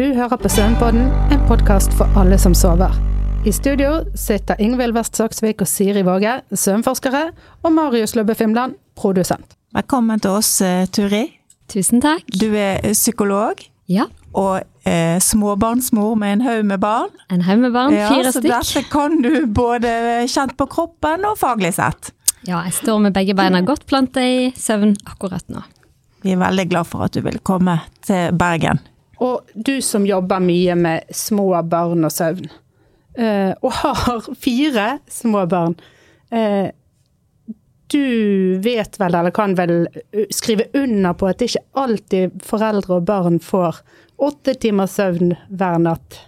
Du hører på Søvnpodden, en podkast for alle som sover. I studio sitter Ingvild West Saksvik og Siri Våge, søvnforskere, og Marius Løbbe Fimland, produsent. Velkommen til oss, eh, Turi. Tusen takk. Du er psykolog Ja. og eh, småbarnsmor med en haug med barn. En haug med barn, fire Ja, så stykk. dette kan du både kjent på kroppen og faglig sett. Ja, jeg står med begge beina godt planta i søvn akkurat nå. Vi er veldig glad for at du vil komme til Bergen. Og du som jobber mye med små barn og søvn, eh, og har fire små barn. eh, Du vet vel, eller kan vel eh, skrive under på at det ikke alltid foreldre og barn får åtte timers søvn hver natt.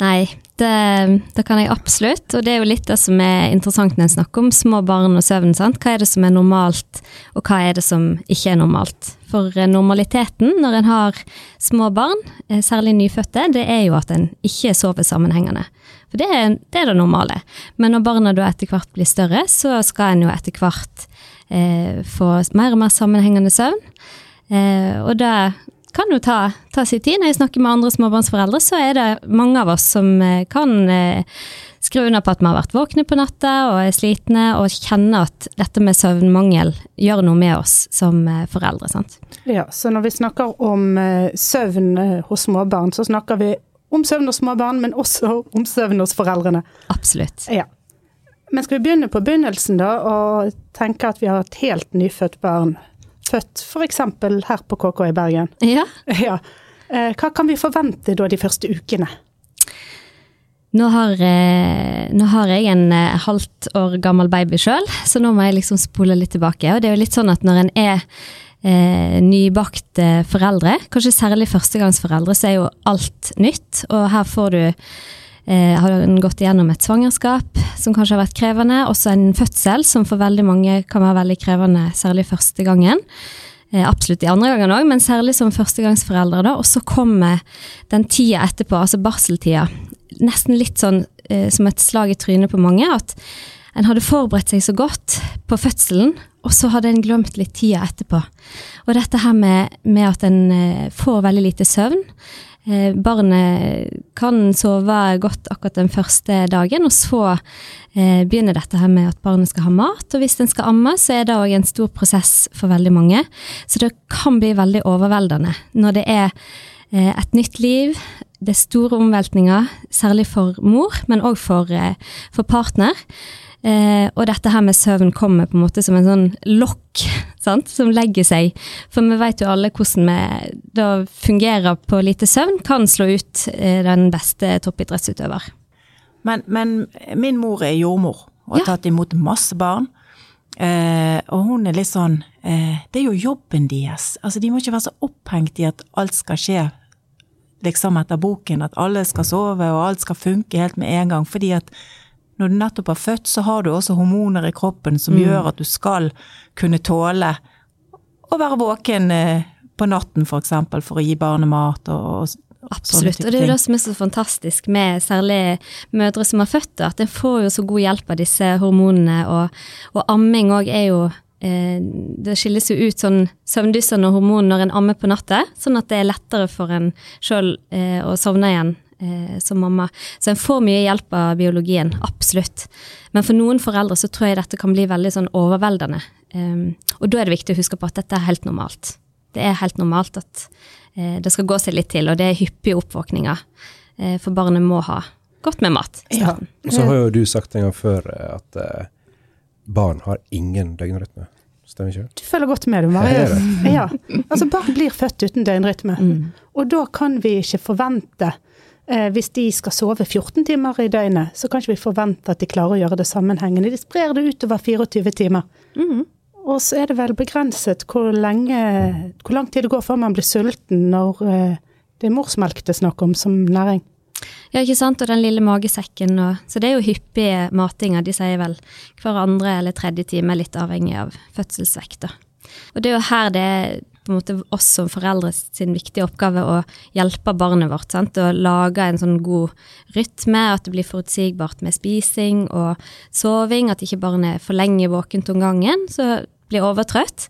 Nei, det, det kan jeg absolutt, og det er jo litt det som er interessant når en snakker om små barn og søvn. sant? Hva er det som er normalt, og hva er det som ikke er normalt? For eh, normaliteten når en har små barn, eh, særlig nyfødte, det er jo at en ikke sover sammenhengende. For det er, det er det normale. Men når barna da etter hvert blir større, så skal en jo etter hvert eh, få mer og mer sammenhengende søvn. Eh, og det kan jo ta, ta sin tid. Når jeg snakker med andre småbarnsforeldre, så er det mange av oss som eh, kan skru under på at vi har vært våkne på natta og er slitne, og kjenner at dette med søvnmangel gjør noe med oss som eh, foreldre. sant? Ja, så når vi snakker om eh, søvn eh, hos småbarn, så snakker vi om søvn hos småbarn, men også om søvn hos foreldrene. Absolutt. Ja. Men skal vi begynne på begynnelsen, da, og tenke at vi har et helt nyfødt barn. Født f.eks. her på KK i Bergen. Ja. Ja. Eh, Hva kan vi forvente da de første ukene? Nå har, eh, nå har jeg en eh, halvt år gammel baby sjøl, så nå må jeg liksom spole litt tilbake. Og det er jo litt sånn at når en er eh, nybakte foreldre, kanskje særlig førstegangsforeldre, så er jo alt nytt. Og her får du eh, har hun gått igjennom et svangerskap som kanskje har vært krevende, også en fødsel som for veldig mange kan være veldig krevende, særlig første gangen. Eh, absolutt de andre gangene òg, men særlig som førstegangsforeldre. da, Og så kommer den tida etterpå, altså barseltida, nesten litt sånn eh, som et slag i trynet på mange. At en hadde forberedt seg så godt på fødselen, og så hadde en glemt litt tida etterpå. Og dette her med, med at en eh, får veldig lite søvn. Eh, barnet kan sove godt akkurat den første dagen, og så eh, begynner dette her med at barnet skal ha mat. Og hvis en skal amme, så er det òg en stor prosess for veldig mange. Så det kan bli veldig overveldende når det er eh, et nytt liv. Det er store omveltninger, særlig for mor, men òg for, eh, for partner. Eh, og dette her med søvn kommer på en måte som en sånn lokk sant? som legger seg. For vi vet jo alle hvordan vi da fungerer på lite søvn, kan slå ut eh, den beste toppidrettsutøver. Men, men min mor er jordmor og har Ja. tatt imot masse barn. Eh, og hun er litt sånn eh, Det er jo jobben deres. Altså, de må ikke være så opphengt i at alt skal skje liksom etter boken. At alle skal sove og alt skal funke helt med en gang. Fordi at når du nettopp har født, så har du også hormoner i kroppen som gjør at du skal kunne tåle å være våken eh, på natten, for eksempel, for å gi barnet mat og, og Absolutt. Og det er jo det som er så fantastisk med særlig mødre som har født at en får jo så god hjelp av disse hormonene. Og, og amming òg er jo eh, Det skilles jo ut sånn søvndyssende hormon når en ammer på natta, sånn at det er lettere for en sjøl eh, å sovne igjen. Eh, Som mamma. Så en får mye hjelp av biologien, absolutt. Men for noen foreldre så tror jeg dette kan bli veldig sånn overveldende. Um, og da er det viktig å huske på at dette er helt normalt. Det er helt normalt at eh, det skal gå seg litt til, og det er hyppige oppvåkninger. Eh, for barnet må ha godt med mat. Ja. Så har jo du sagt en gang før at eh, barn har ingen døgnrytme. Stemmer ikke det? Du følger godt med, du, Marius. Ja. Altså, barn blir født uten døgnrytme. Og da kan vi ikke forvente eh, Hvis de skal sove 14 timer i døgnet, så kan ikke vi forvente at de klarer å gjøre det sammenhengende. De sprer det utover 24 timer. Og så er det vel begrenset hvor lenge Hvor lang tid det går før man blir sulten når eh, det er morsmelk det er snakk om som næring. Ja, ikke sant, og den lille magesekken og Så det er jo hyppige matinger. De sier vel hver andre eller tredje time, litt avhengig av fødselsvekt. da. Og det er jo her det på en måte oss som foreldre sin viktige oppgave å hjelpe barnet vårt. sant? Å lage en sånn god rytme, at det blir forutsigbart med spising og soving. At ikke barnet er for lenge våkent om gangen, så blir overtrøtt.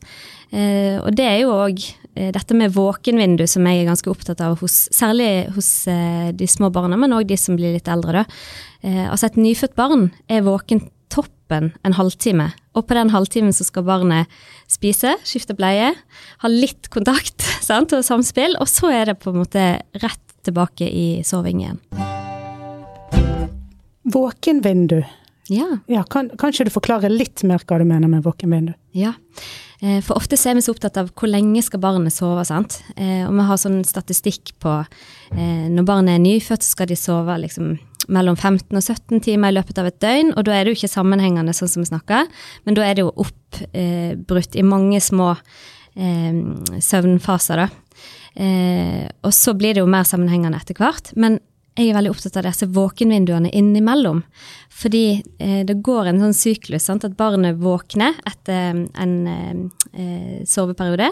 Eh, og det er jo òg eh, dette med våkenvindu som jeg er ganske opptatt av, hos, særlig hos eh, de små barna, men òg de som blir litt eldre. Da. Eh, altså Et nyfødt barn er våken toppen en halvtime, og på den halvtimen så skal barnet spise, skifte bleie, ha litt kontakt sant, og samspill, og så er det på en måte rett tilbake i soving igjen. Våkenvindu. Ja. Ja, kan, kanskje du forklarer litt mer hva du mener med våkenvindu? Ja, eh, for ofte er vi så opptatt av hvor lenge skal barnet sove, sant. Eh, og vi har sånn statistikk på eh, når barnet er nyfødt, så skal de sove liksom mellom 15 og 17 timer i løpet av et døgn, og da er det jo ikke sammenhengende sånn som vi snakker, men da er det jo oppbrutt i mange små søvnfaser, da. og så blir det jo mer sammenhengende etter hvert. Men jeg er veldig opptatt av disse våkenvinduene innimellom. Fordi eh, det går en sånn syklus, sant? at barnet våkner etter en eh, soveperiode.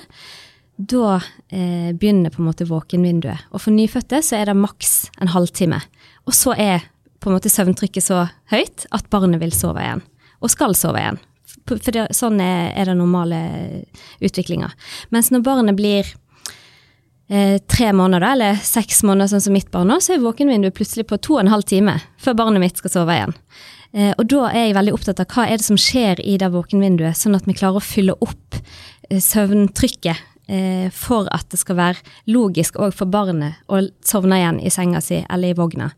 Da eh, begynner på en måte våkenvinduet. Og for nyfødte så er det maks en halvtime. Og så er på en måte søvntrykket så høyt at barnet vil sove igjen. Og skal sove igjen. For det, sånn er, er den normale utviklinga. Mens når barnet blir eh, tre måneder, eller seks måneder, sånn som mitt barn nå, så er våkenvinduet plutselig på to og en halv time før barnet mitt skal sove igjen. Eh, og da er jeg veldig opptatt av hva er det som skjer i det våkenvinduet, sånn at vi klarer å fylle opp eh, søvntrykket for at det skal være logisk òg for barnet å sovne igjen i senga si eller i vogna.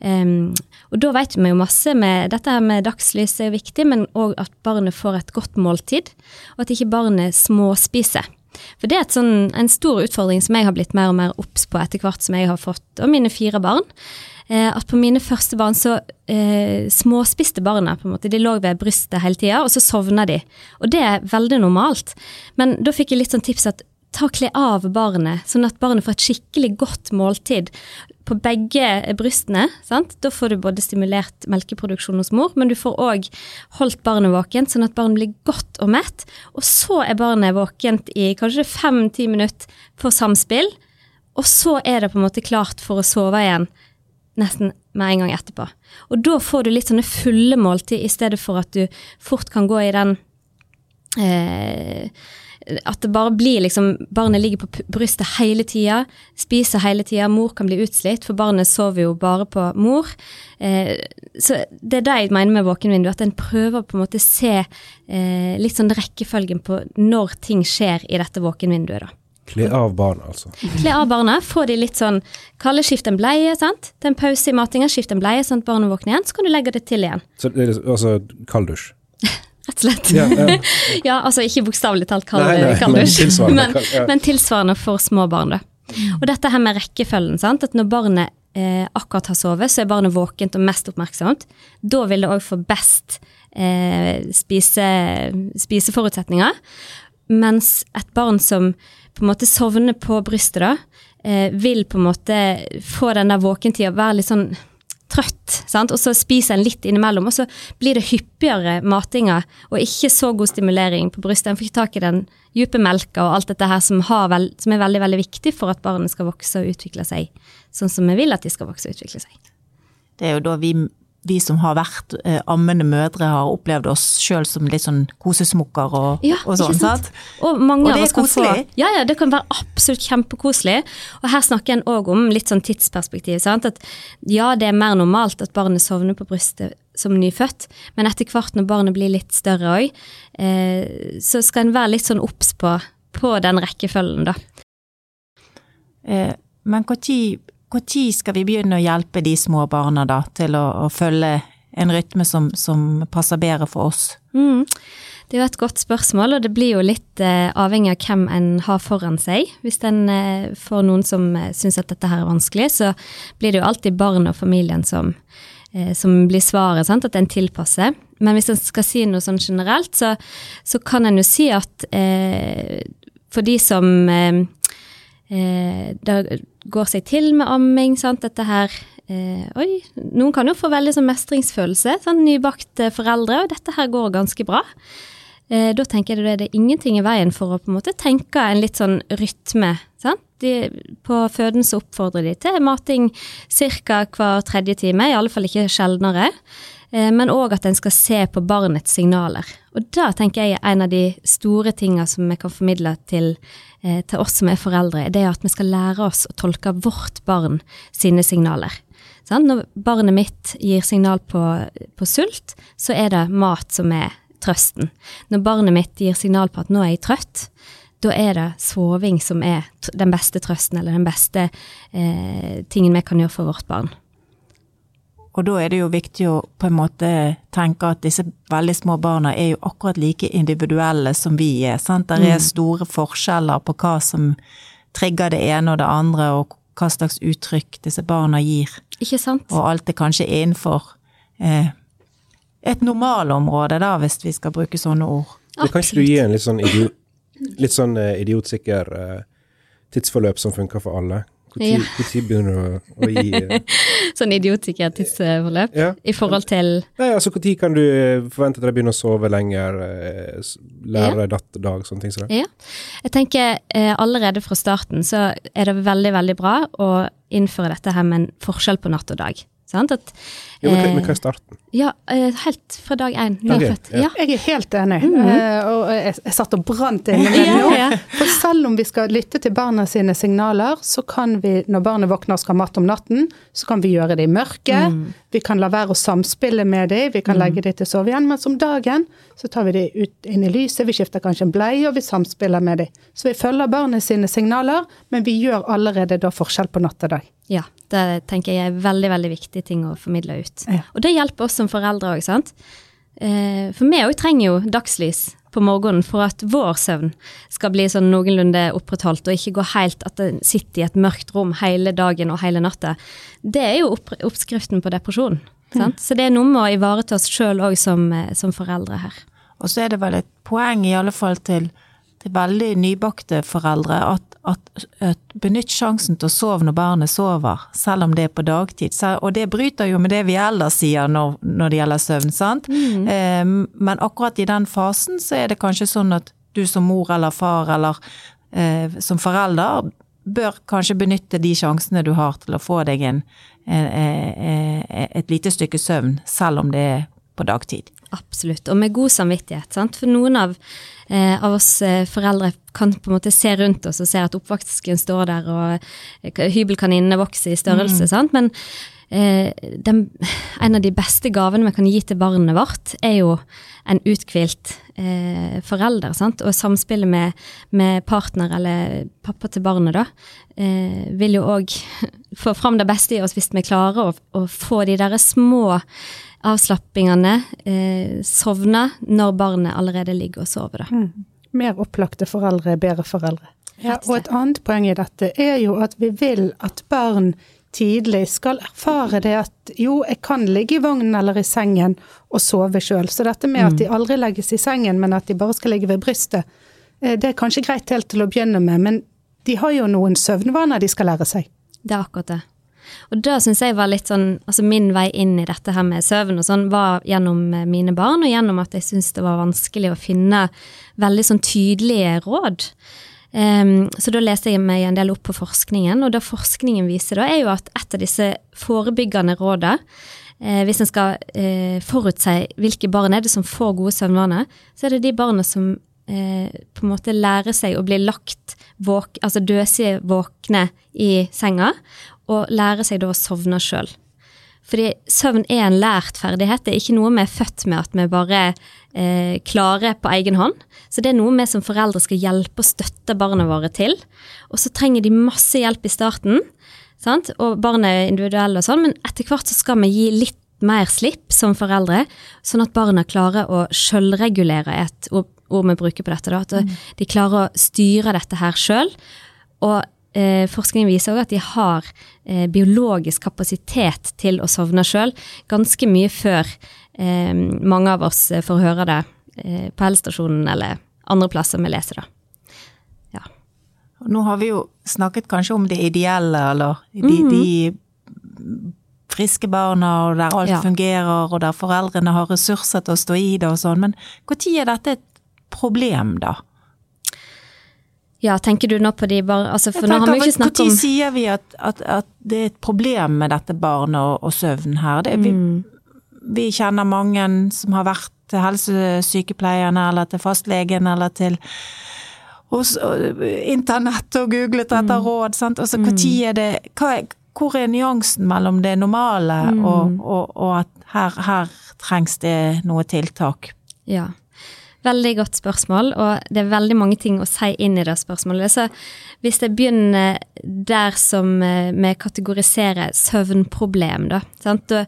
Um, og da vet vi jo masse med Dette med dagslys er jo viktig, men òg at barnet får et godt måltid, og at ikke barnet småspiser. For det er sånn, en stor utfordring som jeg har blitt mer og mer obs på etter hvert som jeg har fått og mine fire barn. Eh, at på mine første barn så eh, småspiste barna. på en måte. De lå ved brystet hele tida, og så sovna de. Og det er veldig normalt. Men da fikk jeg litt sånn tips at ta og kle av barnet, sånn at barnet får et skikkelig godt måltid på begge brystene. Sant? Da får du både stimulert melkeproduksjon hos mor, men du får òg holdt barnet våkent, sånn at barnet blir godt og mett. Og så er barnet våkent i kanskje fem-ti minutter for samspill, og så er det på en måte klart for å sove igjen nesten med en gang etterpå. Og da får du litt sånne fulle måltid, i stedet for at du fort kan gå i den eh, at det bare blir liksom Barnet ligger på brystet hele tida, spiser hele tida. Mor kan bli utslitt, for barnet sover jo bare på mor. Eh, så det er det jeg mener med våkenvindu, at en prøver på en måte se eh, litt sånn rekkefølgen på når ting skjer i dette våkenvinduet, da. Kle av barna, altså. Kle av barna. Få de litt sånn Kalle skift en bleie, sant. Det er en pause i matinga, skift en bleie sånn at barnet våkner igjen, så kan du legge det til igjen. Så det er altså kalddusj? Rett og slett. Ja, ja. Ja, altså ikke bokstavelig talt kald Nei, nei, men men, ja. men tilsvarende for små barn. Da. Og dette her med rekkefølgen, sant? at når barnet eh, akkurat har sovet, så er barnet våkent og mest oppmerksomt. Da vil det òg få best eh, spise, spiseforutsetninger. Mens et barn som på en måte sovner på brystet, da, eh, vil på en måte få den der våkentida være litt sånn trøtt, sant? og så spiser en litt innimellom. Og så blir det hyppigere matinger og ikke så god stimulering på brystet. En får ikke tak i den dype melka og alt dette her som, vel, som, er veldig veldig viktig for at barnet skal vokse og utvikle seg sånn som vi vil at de skal vokse og utvikle seg. Det er jo da vi, vi som har vært eh, ammende mødre, har opplevd oss sjøl som litt sånn kosesmokker og, Ja, og sånn. sant? Og Og det er koselig. få. Ja, ja, det kan være absolutt kjempekoselig. Og her snakker en òg om litt sånn tidsperspektiv. Sant? At ja, det er mer normalt at barnet sovner på brystet som nyfødt, men etter hvert når barnet blir litt større òg, eh, så skal en være litt sånn obs på, på den rekkefølgen, da. Eh, men når skal vi begynne å hjelpe de små barna da, til å, å følge en rytme som, som passer bedre for oss? Mm. Det er jo et godt spørsmål, og det blir jo litt eh, avhengig av hvem en har foran seg. Hvis en eh, får noen som eh, syns at dette her er vanskelig, så blir det jo alltid barn og familien som, eh, som blir svaret, sant? at en tilpasser. Men hvis en skal si noe sånn generelt, så, så kan en jo si at eh, for de som eh, det går seg til med amming, sant, dette her eh, Oi, noen kan jo få veldig sånn mestringsfølelse, sant, nybakte foreldre, og dette her går ganske bra. Eh, da tenker jeg det er ingenting i veien for å på en måte tenke en litt sånn rytme. Sant? De, på føden så oppfordrer de til mating ca. hver tredje time, i alle fall ikke sjeldnere. eh, men òg at en skal se på barnets signaler. Og da tenker jeg er en av de store tinga som vi kan formidle til, til oss som er foreldre, det er at vi skal lære oss å tolke vårt barn sine signaler. Sånn? Når barnet mitt gir signal på, på sult, så er det mat som er trøsten. Når barnet mitt gir signal på at nå er jeg trøtt, da er det soving som er den beste trøsten, eller den beste eh, tingen vi kan gjøre for vårt barn. Og da er det jo viktig å på en måte tenke at disse veldig små barna er jo akkurat like individuelle som vi er. sant? Der er store forskjeller på hva som trigger det ene og det andre, og hva slags uttrykk disse barna gir. Ikke sant? Og alt er kanskje innenfor eh, et normalområde, da, hvis vi skal bruke sånne ord. Absolutt. Kan ikke du gi en litt sånn, idiot, litt sånn eh, idiotsikker eh, tidsforløp som funker for alle? Når Ja. begynner du å, å gi eh, Sånn idiotikertidsforløp Ja. i forhold til Nei, altså Når kan du eh, forvente at de begynner å sove lenger, lære ja. datt dag, sånne ting som det? Ja. Jeg tenker eh, allerede fra starten så er det veldig, veldig bra å innføre dette her med en forskjell på natt og dag. Sant? At, Jo, men, hva- eh, men hva er starten? Ja, eh, helt fra dag én. Nyfødt. Ja. Ja. Jeg er helt enig, eh, og jeg, jeg satt og brant inni meg Ja, nå. ja. For selv om vi skal lytte til barna sine signaler, så kan vi, når barnet våkner og skal ha mat om natten, så kan vi gjøre det i mørket. Vi kan la være å samspille med dem, vi kan legge dem til å sove igjen. Mens om dagen så tar vi dem ut inn i lyset, vi skifter kanskje en bleie, og vi samspiller med dem. Så vi følger barnet sine signaler, men vi gjør allerede da forskjell på natt og dag. Ja, det tenker jeg er veldig, veldig viktig ting å formidle ut. Ja. Og det hjelper oss som foreldre òg, sant. Eh, For vi òg trenger jo dagslys på morgenen for at vår søvn skal bli sånn noenlunde opprettholdt, og ikke gå helt at den sitter i et mørkt rom hele dagen og hele natta. Det er jo opp oppskriften på depresjon. Sant? Så det er noe med å ivareta oss sjøl òg som, eh, som foreldre her. Og så er det vel et poeng, i alle fall til, til veldig nybakte foreldre, at, at, at benytt sjansen til å sove når barnet sover, selv om det er på dagtid. Og det bryter jo med det vi ellers sier når, når det gjelder søvn, sant? Eh, men akkurat i den fasen så er det kanskje sånn at du som mor eller far eller eh, som forelder bør kanskje benytte de sjansene du har til å få deg en, eh, et lite stykke søvn, selv om det er på dagtid. Absolutt, og med god samvittighet. Sant? For noen av, av oss eh, foreldre kan på en måte se rundt oss og se at oppvasken står der, og eh, hybelkaninene vokser i størrelse. Sant? Men eh, den, en av de beste gavene vi kan gi til barnet vårt, er jo en uthvilt eh, forelder. Sant? Og samspillet med, med partner eller pappa til barnet, da, eh, vil jo òg få fram det beste i oss hvis vi klarer å, å få de der små avslappingene, eh, sovne når barnet allerede ligger og sover. Da. Mer opplagte foreldre er bedre foreldre. Ja, og et annet poeng i dette er jo at vi vil at barn tidlig skal erfare det at jo, jeg kan ligge i vognen eller i sengen og sove sjøl. Så dette med at de aldri legges i sengen, men at de bare skal ligge ved brystet, eh, det er kanskje greit helt til å begynne med, men de har jo noen søvnvaner de skal lære seg. Det er akkurat det. Og da syns jeg var litt sånn Altså min vei inn i dette her med søvn og sånn, var gjennom eh, mine barn, og gjennom at jeg syntes det var vanskelig å finne veldig sånn tydelige råd. Um, så da leste jeg meg en del opp på forskningen, og det forskningen viser da, er jo at et av disse forebyggende rådene eh, hvis en skal eh, forutse hvilke barn er det som får gode søvnvaner, så er det de barna som eh, på en måte lærer seg å bli lagt våk, altså døsige våkne i senga, og lære seg da å sovne sjøl. Fordi søvn er en lært ferdighet, det er ikke noe vi er født med at vi bare eh, klarer på egen hånd. Så det er noe vi som foreldre skal hjelpe og støtte barna våre til. Og så trenger de masse hjelp i starten, sant? og barna er individuelle og sånn, men etter hvert så skal vi gi litt mer slipp som foreldre, sånn at barna klarer å sjølregulere et ord vi bruker på dette, da, at de klarer å styre dette her sjøl. Og eh, forskning viser òg at de har eh, biologisk kapasitet til å sovne sjøl, ganske mye før eh, mange av oss eh, får høre det eh, på helsestasjonen eller andre plasser vi leser det. Ja. Nå har vi jo snakket kanskje om det ideelle, eller de, de friske barna, og der alt Ja. fungerer, og der foreldrene har ressurser til å stå i det og sånn, men når er dette et problem, da? Ja, tenker du nå på de bare altså, For tenker, nå har vi jo ikke snakket om Når sier vi at, at, at det er et problem med dette barnet og, og søvn her? Det, vi, Mm. vi kjenner mange som har vært til helsesykepleierne eller til fastlegen eller til hos internett og googlet etter Mm. råd. Sant? Altså, hva tid er det hva Hvor er nyansen mellom det normale Mm. og, og, og at her, her trengs det noe tiltak? Ja. Veldig godt spørsmål, og det er veldig mange ting å si inn i det spørsmålet. Så hvis jeg begynner der som vi kategoriserer søvnproblem, da. Sant? Da,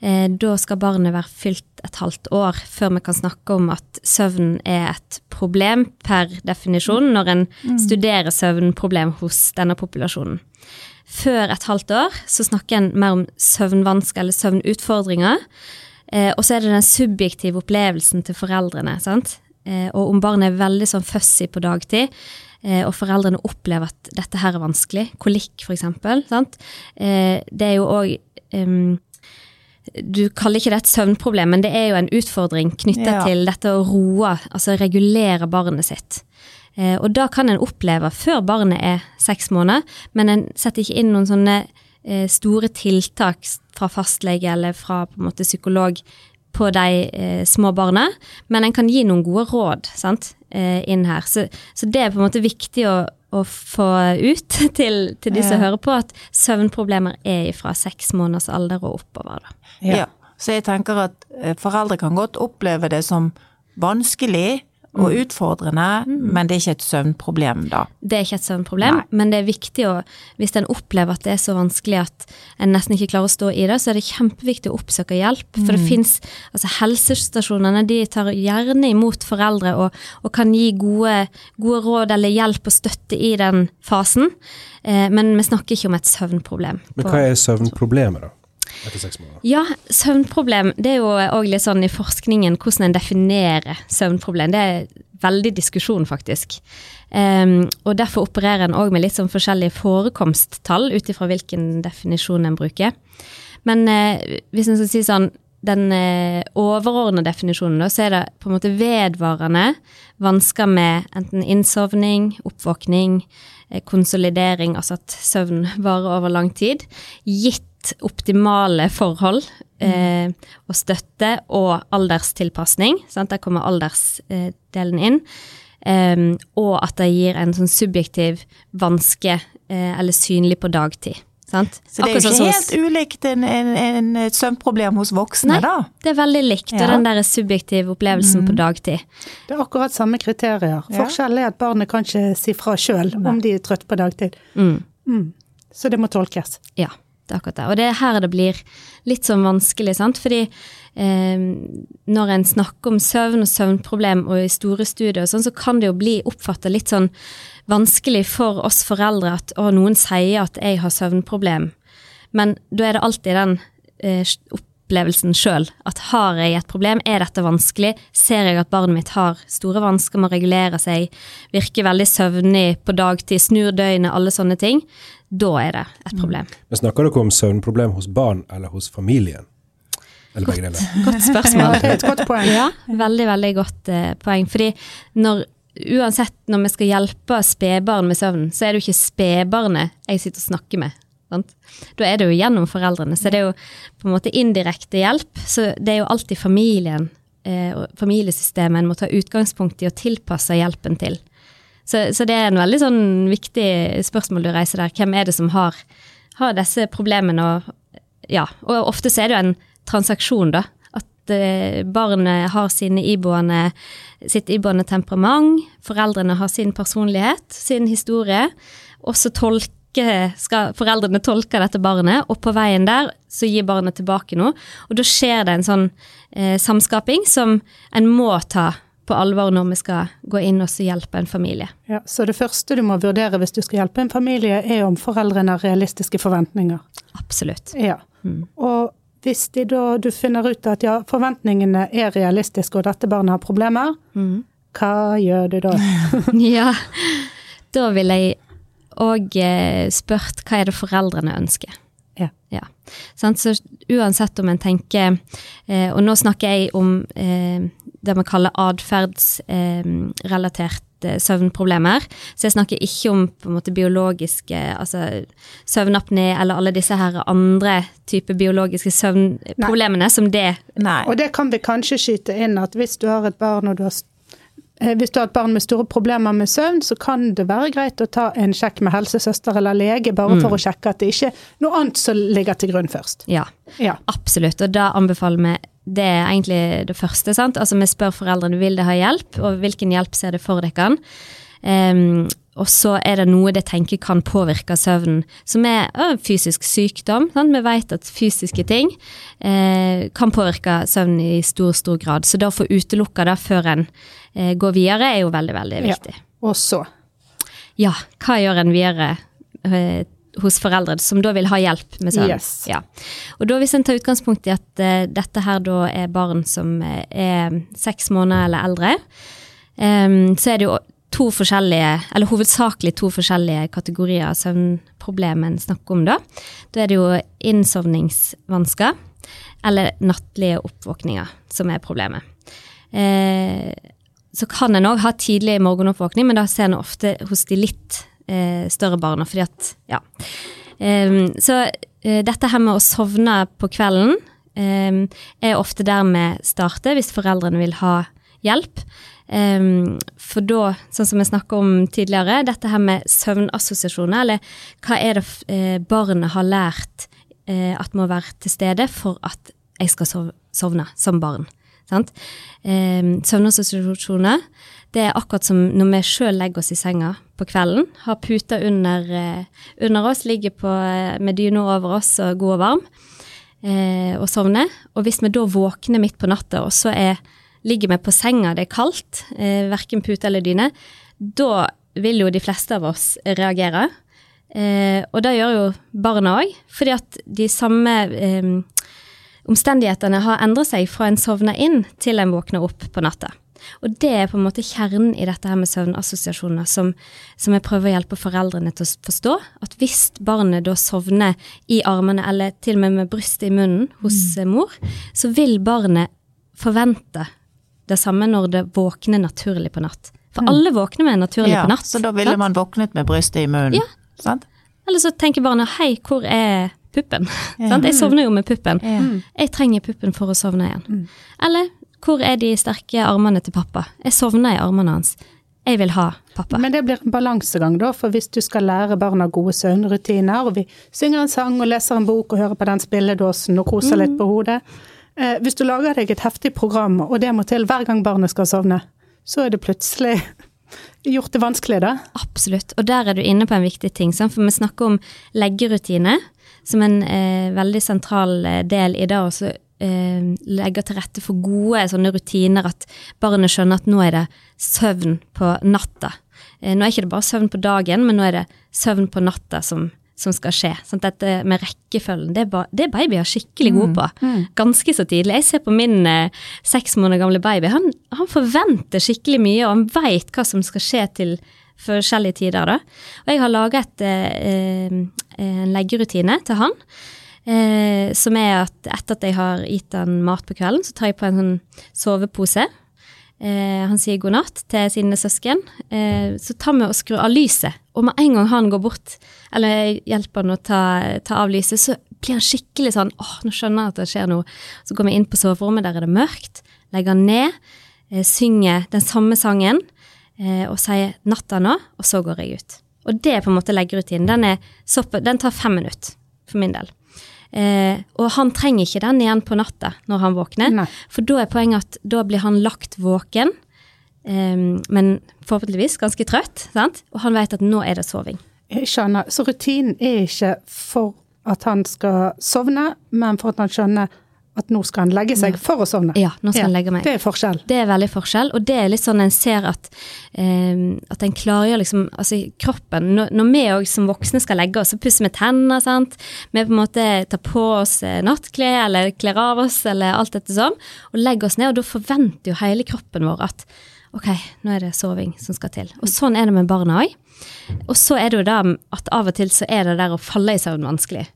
eh, da skal barnet være fylt et halvt år før vi kan snakke om at søvn er et problem per definisjon, når en studerer søvnproblem hos denne populasjonen. Før et halvt år så snakker en mer om søvnvansker eller søvnutfordringer. Eh, og så er det den subjektive opplevelsen til foreldrene. sant? Eh, og om barnet er veldig sånn fussy på dagtid, eh, og foreldrene opplever at dette her er vanskelig, kolikk eksempel, sant? Eh, det er jo òg du kaller ikke det et søvnproblem, men det er jo en utfordring knytta Ja. til dette å roe, altså regulere barnet sitt. Eh, og da kan en oppleve før barnet er seks måneder, men en setter ikke inn noen sånne store tiltak fra fastlege eller fra på en måte psykolog på de eh, små barna, men en kan gi noen gode råd sant, eh, inn her. Så, så det er på en måte viktig å, å få ut til, til de som Ja. hører på, at søvnproblemer er fra seks måneders alder og oppover. Da. Ja. Så jeg tenker at eh, foreldre kan godt oppleve det som vanskelig og Mm. utfordrende, men det er ikke et søvnproblem da. Det er ikke et søvnproblem, Nei. men det er viktig å Hvis en opplever at det er så vanskelig at en nesten ikke klarer å stå i det, så er det kjempeviktig å oppsøke hjelp. For det fins Altså, helsestasjonene de tar gjerne imot foreldre og, og kan gi gode, gode råd eller hjelp og støtte i den fasen. Eh, men vi snakker ikke om et søvnproblem. Men hva er søvnproblemet, da? Etter seks måneder? Ja, søvnproblem. Det er jo òg litt sånn i forskningen hvordan en definerer søvnproblem. Det er veldig diskusjon, faktisk. Um, og derfor opererer en òg med litt sånn forskjellige forekomsttall ut ifra hvilken definisjon en bruker. Men uh, hvis en skal si sånn den eh, overordnede definisjonen, da, så er det på en måte vedvarende vansker med enten innsovning, oppvåkning, eh, konsolidering, altså at søvn varer over lang tid, gitt optimale forhold eh, og støtte og alderstilpasning. Sant? Der kommer aldersdelen inn. Eh, og at det gir en sånn subjektiv vanske eh, eller synlig på dagtid. Sant? Så det er Akkurat jo sånn ikke helt ulikt en, en, en, et søvnproblem hos voksne, Nei. da. Det er veldig likt, og den der subjektive opplevelsen på dagtid. Det er akkurat samme kriterier. Ja. Forskjellen er at barnet kan ikke si fra sjøl om de er trøtt på dagtid. Mm. Mm. Så det må tolkes. Ja, det er akkurat det. Og det er her det blir litt sånn vanskelig, sant. Fordi eh, når en snakker om søvn og søvnproblem og i store studier og sånn, så kan det jo bli oppfatta litt sånn vanskelig for oss foreldre at å, noen sier at jeg har søvnproblem. Men da er det alltid den eh, opplevelsen sjøl. At har jeg et problem, er dette vanskelig? Ser jeg at barnet mitt har store vansker med å regulere seg, virker veldig søvnig på dagtid, snur døgnet, alle sånne ting, da er det et problem. Men snakker dere om søvnproblem hos barn eller hos familien? Eller begge deler? Godt spørsmål. Ja, et godt poeng. Ja, veldig, veldig godt uh, poeng. Fordi når, uansett når vi skal hjelpe spedbarn med søvn, så er det jo ikke spedbarnet jeg sitter og snakker med. Sant? Da er det jo gjennom foreldrene, så det er jo på en måte indirekte hjelp. Så det er jo alltid familien eh, og familiesystemet en må ta utgangspunkt i og tilpasse hjelpen til. Så, så det er en veldig sånn viktig spørsmål du reiser der. Hvem er det som har, har disse problemene? Og, ja, og ofte så er det jo en transaksjon, da. At eh, barnet har iboende, sitt iboende temperament, foreldrene har sin personlighet, sin historie, og så tolke, skal foreldrene tolke dette barnet, og på veien der så gir barnet tilbake noe. Og da skjer det en sånn eh, samskaping som en må ta på alvor når vi skal gå inn og hjelpe en familie. Ja, så det første du må vurdere hvis du skal hjelpe en familie, er om foreldrene har realistiske forventninger. Absolutt. Ja. Og hvis de da, du finner ut at ja, forventningene er realistiske, og dette barnet har problemer, hva gjør du da? ja, da vil jeg òg eh, spurt hva er det foreldrene ønsker. Ja. Ja. Så uansett om en tenker Og nå snakker jeg om eh, det vi kaller atferdsrelatert eh, søvnproblemer. Så jeg snakker ikke om på en måte biologiske, altså søvnapné eller alle disse her andre typer biologiske søvnproblemene som det Nei. Og det kan vi kanskje skyte inn at hvis du har et barn og du har eh, hvis du har et barn med store problemer med søvn, så kan det være greit å ta en sjekk med helsesøster eller lege, bare for å sjekke at det ikke er noe annet som ligger til grunn først. Ja, Ja. absolutt. Og da anbefaler vi det er egentlig det første. sant? Altså Vi spør foreldrene vil de ha hjelp, og hvilken hjelp ser det for dere. Um, og så er det noe de tenker kan påvirke søvnen, som er ø, fysisk sykdom. Sant? Vi vet at fysiske ting eh, kan påvirke søvnen i stor, stor grad. Så da å få utelukka det før en eh, går videre, er jo veldig, veldig Ja. viktig. Og så Ja, hva gjør en videre eh, hos foreldre som da vil ha hjelp med søvn? Yes. Ja. Og da hvis en tar utgangspunkt i at uh, dette her da er barn som er seks måneder eller eldre, um, så er det jo to forskjellige, eller hovedsakelig to forskjellige kategorier av søvnproblemer en snakker om da. Da er det jo innsovningsvansker eller nattlige oppvåkninger som er problemet. Eh, så kan en òg ha tidlig morgenoppvåkning, men da ser en ofte hos de litt eh, større barna, fordi at ja. Em, så eh, dette her med å sovne på kvelden em, er ofte der vi starter, hvis foreldrene vil ha hjelp. Em, for da, sånn som vi snakka om tidligere, dette her med søvnassosiasjoner, eller hva er det eh, barnet har lært eh, at må være til stede for at jeg skal sov sovne som barn. Sant? Eh, søvnassosiasjoner, det er akkurat som når vi sjøl legger oss i senga på kvelden, har puta under, eh, under oss, ligger på, eh, med dyna over oss og god og varm, eh, og sovner. Og hvis vi da våkner midt på natta, og så er, ligger vi på senga, det er kaldt, eh, verken pute eller dyne, da vil jo de fleste av oss reagere. Eh, og det gjør jo barna òg, fordi at de samme eh, omstendighetene har endret seg fra en sovner inn til en våkner opp på natta. Og det er på en måte kjernen i dette her med søvnassosiasjoner, som, som jeg prøver å hjelpe foreldrene til å forstå. At hvis barnet da sovner i armene, eller til og med med brystet i munnen hos mm. mor, så vil barnet forvente det samme når det våkner naturlig på natt. For alle våkner med naturlig Ja, på natt. så da ville sant? man våknet med brystet i munnen. Ja. Sant? Eller så tenker barnet hei, hvor er puppen? Sant? Jeg sovner jo med puppen. Ja. Jeg trenger puppen for å sovne igjen. Eller hvor er de sterke armene til pappa? Jeg sovner i armene hans. Jeg vil ha pappa. Men det blir en balansegang, da, for hvis du skal lære barna gode søvnrutiner, og vi synger en sang og leser en bok og hører på den spilledåsen og koser litt på hodet eh, Hvis du lager deg et heftig program, og det må til hver gang barnet skal sovne, så er det plutselig gjort det vanskelig, da. Absolutt. Og der er du inne på en viktig ting. For vi snakker om leggerutine som en eh, veldig sentral eh, del i det å eh, legge til rette for gode sånne rutiner, at barnet skjønner at nå er det søvn på natta. Eh, nå er det ikke bare søvn på dagen, men nå er det søvn på natta som, som skal skje. Sånn, Dette med rekkefølgen, det er, ba, det er babyer skikkelig gode på. Ganske så tidlig. Jeg ser på min eh, seks måneder gamle baby. Han, han forventer skikkelig mye, og han veit hva som skal skje til forskjellige tider. Da. Og jeg har laget eh, en leggerutine til han. Eh, som er at etter at jeg har gitt han mat på kvelden, så tar jeg på en sånn sovepose. Eh, han sier god natt til sine søsken. Eh, så tar vi og skrur av lyset. Og med en gang han går bort, eller hjelper han å ta, ta av lyset, så blir han skikkelig sånn åh, nå skjønner jeg at det skjer noe. Så går vi inn på soverommet, der er det mørkt. Legger han ned, eh, synger den samme sangen eh, og sier 'natta nå', og så går jeg ut. Og det er på en måte leggerutinen. Den, den tar fem minutter, for min del. Eh, og han trenger ikke den igjen på natta når han våkner, Nei. for da er poenget at da blir han lagt våken, eh, men forhåpentligvis ganske trøtt, sant? og han vet at nå er det soving. Jeg skjønner. Så rutinen er ikke for at han skal sovne, men for at han skjønner at nå skal han legge seg for å sovne. Ja, nå skal han legge meg. Det er forskjell. Det er veldig forskjell, og det er litt sånn en ser at, um, at en klargjør liksom, altså kroppen Når, når vi òg som voksne skal legge oss, så pusser vi tenner, sant. Vi på en måte tar på oss eh, nattklær, eller kler av oss, eller alt dette sånn, og legger oss ned, og da forventer jo hele kroppen vår at ok, nå er det soving som skal til. Og sånn er det med barna òg. Og så er det jo da at av og til så er det der å falle i søvn vanskelig.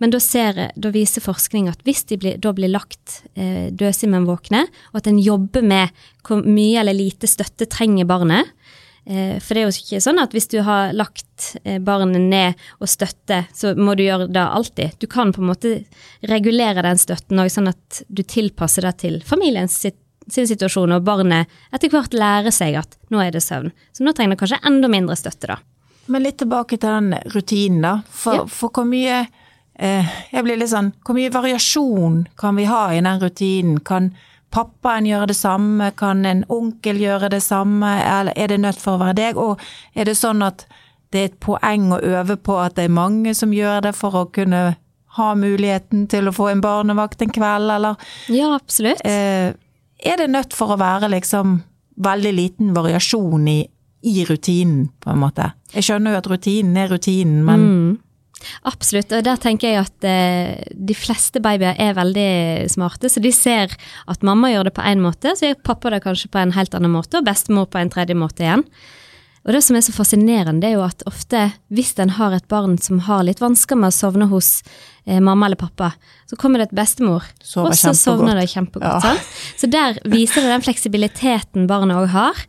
Men da, ser, da viser forskning at hvis de blir, da blir lagt eh, døsig, men våkne, og at en jobber med hvor mye eller lite støtte trenger barnet, Eh, for det er jo ikke sånn at hvis du har lagt eh, barnet ned og støtte, så må du gjøre det alltid. Du kan på en måte regulere den støtten òg, sånn at du tilpasser det til familiens sitt, sin situasjon, og barnet etter hvert lærer seg at nå er det søvn. Så nå trenger det kanskje enda mindre støtte, da. Men litt tilbake til den rutinen, da. For, Ja. for hvor mye Jeg blir litt sånn Hvor mye variasjon kan vi ha i den rutinen? Kan pappaen gjøre det samme? Kan en onkel gjøre det samme? Eller er det nødt for å være deg? Og er det sånn at det er et poeng å øve på at det er mange som gjør det for å kunne ha muligheten til å få en barnevakt en kveld, eller Ja, absolutt. eh, er det nødt for å være liksom veldig liten variasjon i, i rutinen, på en måte? Jeg skjønner jo at rutinen er rutinen, men Mm. Absolutt, og der tenker jeg at eh, de fleste babyer er veldig smarte, så de ser at mamma gjør det på én måte, så gjør pappa det kanskje på en helt annen måte, og bestemor på en tredje måte igjen. Og det som er så fascinerende, det er jo at ofte hvis en har et barn som har litt vansker med å sovne hos eh, mamma eller pappa, så kommer det et bestemor, Sover og så sovner det kjempegodt. Ja. Så der viser det den fleksibiliteten barnet òg har,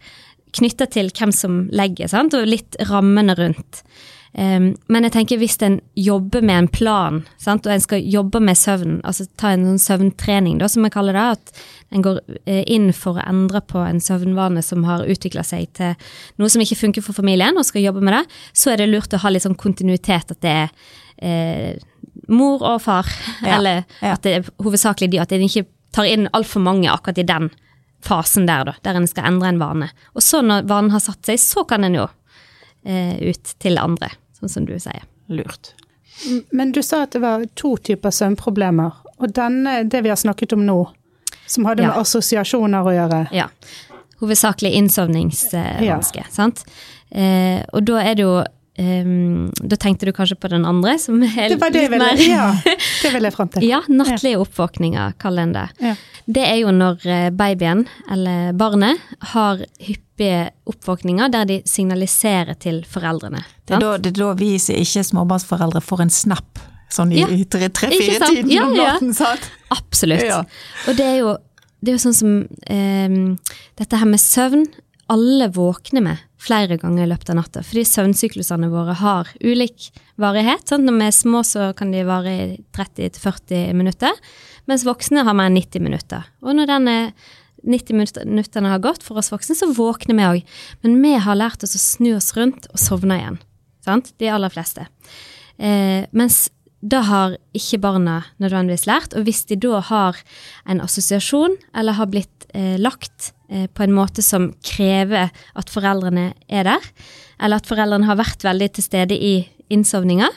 knytta til hvem som legger, sant? og litt rammene rundt. Men jeg tenker hvis en jobber med en plan, sant? og en skal jobbe med søvn, altså ta en sånn søvntrening, da, som jeg kaller det, at en går eh, inn for å endre på en søvnvane som har utvikla seg til noe som ikke funker for familien, og skal jobbe med det, så er det lurt å ha litt sånn kontinuitet, at det er eh, mor og far, Ja, eller ja. at det er hovedsakelig de, at en ikke tar inn altfor mange akkurat i den fasen der, da, der en skal endre en vane. Og så når vanen har satt seg, så kan en jo ut til andre, sånn som du sier. lurt. Men du sa at det var to typer søvnproblemer. Og denne, det vi har snakket om nå, som hadde med assosiasjoner å gjøre. Ja. Hovedsakelig innsovningsvanske, sant. Eh, og da er det jo ehm, Da tenkte du kanskje på den andre, som er Det var det jeg litt ville, mer ja, det ville jeg fram til. Ja, nattlige oppvåkninger, kall en det. Ja. Det er jo når eh, babyen, eller barnet, har hyppige oppvåkninger der de signaliserer til foreldrene. Det er, da, det er da vi som ikke er småbarnsforeldre får en snap, sånn i Ja, tre-fire-tiden Ja, om ja. natten, sant? Absolutt. Ja. Og det er jo, det er jo sånn som um, dette her med søvn. Alle våkner med flere ganger i løpet av natta, fordi søvnsyklusene våre har ulik varighet. Sant? Når vi er små, så kan de vare i 30-40 minutter, mens voksne har mer enn 90 minutter. Og når denne 90 minutter- minuttene har gått for oss voksne, så våkner vi òg. Men vi har lært oss å snu oss rundt og sovne igjen. Sant? De aller fleste. Eh, mens det har ikke barna nødvendigvis lært, og hvis de da har en assosiasjon, eller har blitt eh, lagt på en måte som krever at foreldrene er der, eller at foreldrene har vært veldig til stede i innsovninga,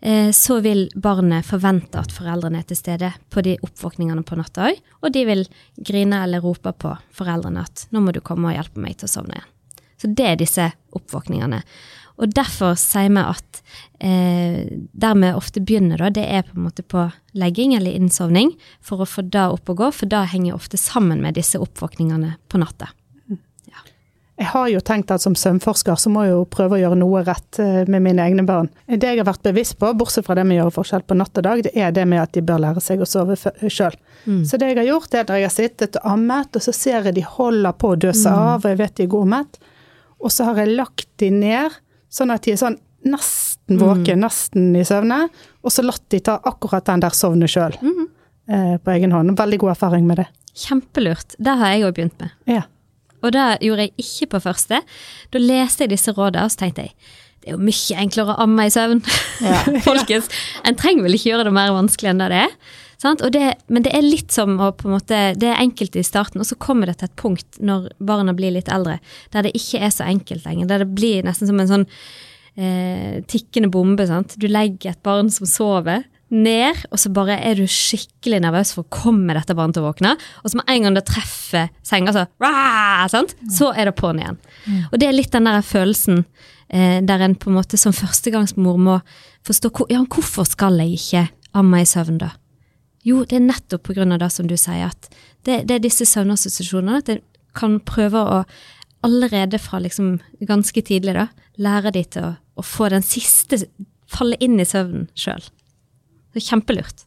eh, så vil barnet forvente at foreldrene er til stede på de oppvåkningene på natta òg, og de vil grine eller rope på foreldrene at 'nå må du komme og hjelpe meg til å sovne igjen'. Så det er disse oppvåkningene. Og derfor sier vi at eh, der vi ofte begynner, da, det er på en måte på legging eller innsovning, for å få det opp og gå, for det henger ofte sammen med disse oppvåkningene på natta. Jeg har jo tenkt at som søvnforsker så må jeg jo prøve å gjøre noe rett eh, med mine egne barn. Det jeg har vært bevisst på, bortsett fra det med å gjøre forskjell på natt og dag, det er det med at de bør lære seg å sove sjøl. Så det jeg har gjort, er at jeg har sittet og ammet, og så ser jeg de holder på å dø seg av, og jeg vet de er godmett. Og så har jeg lagt de ned, sånn at de er sånn nesten våken, nesten i søvne, og så latt de ta akkurat den der sovne sjøl. eh, På egen hånd. Veldig god erfaring med det. Kjempelurt. Det har jeg òg begynt med. Ja. Og det gjorde jeg ikke på første. Da leste jeg disse rådene, og så tenkte jeg det er jo mye enklere å amme i søvn. Folkens, en trenger vel ikke gjøre det mer vanskelig enn det det er. Sant? Og det, men det er litt som å på en måte, Det er enkelt i starten, og så kommer det til et punkt når barna blir litt eldre, der det ikke er så enkelt lenger. Der det blir nesten som en sånn eh, tikkende bombe. Sant? Du legger et barn som sover, ned, og så bare er du skikkelig nervøs for kommer dette barnet til å våkne. Og så med en gang det treffer senga, så, rah, så er det på'n igjen. Og det er litt den der følelsen eh, der en på en måte som førstegangsmor må forstå hvor, ja, hvorfor skal jeg ikke amme i søvn, da? Jo, det er nettopp av det som du sier, at det, det er disse søvnassosiasjonene. At en kan prøve å allerede fra liksom ganske tidlig da, lære de til å, å få den siste falle inn i søvnen sjøl. Så kjempelurt.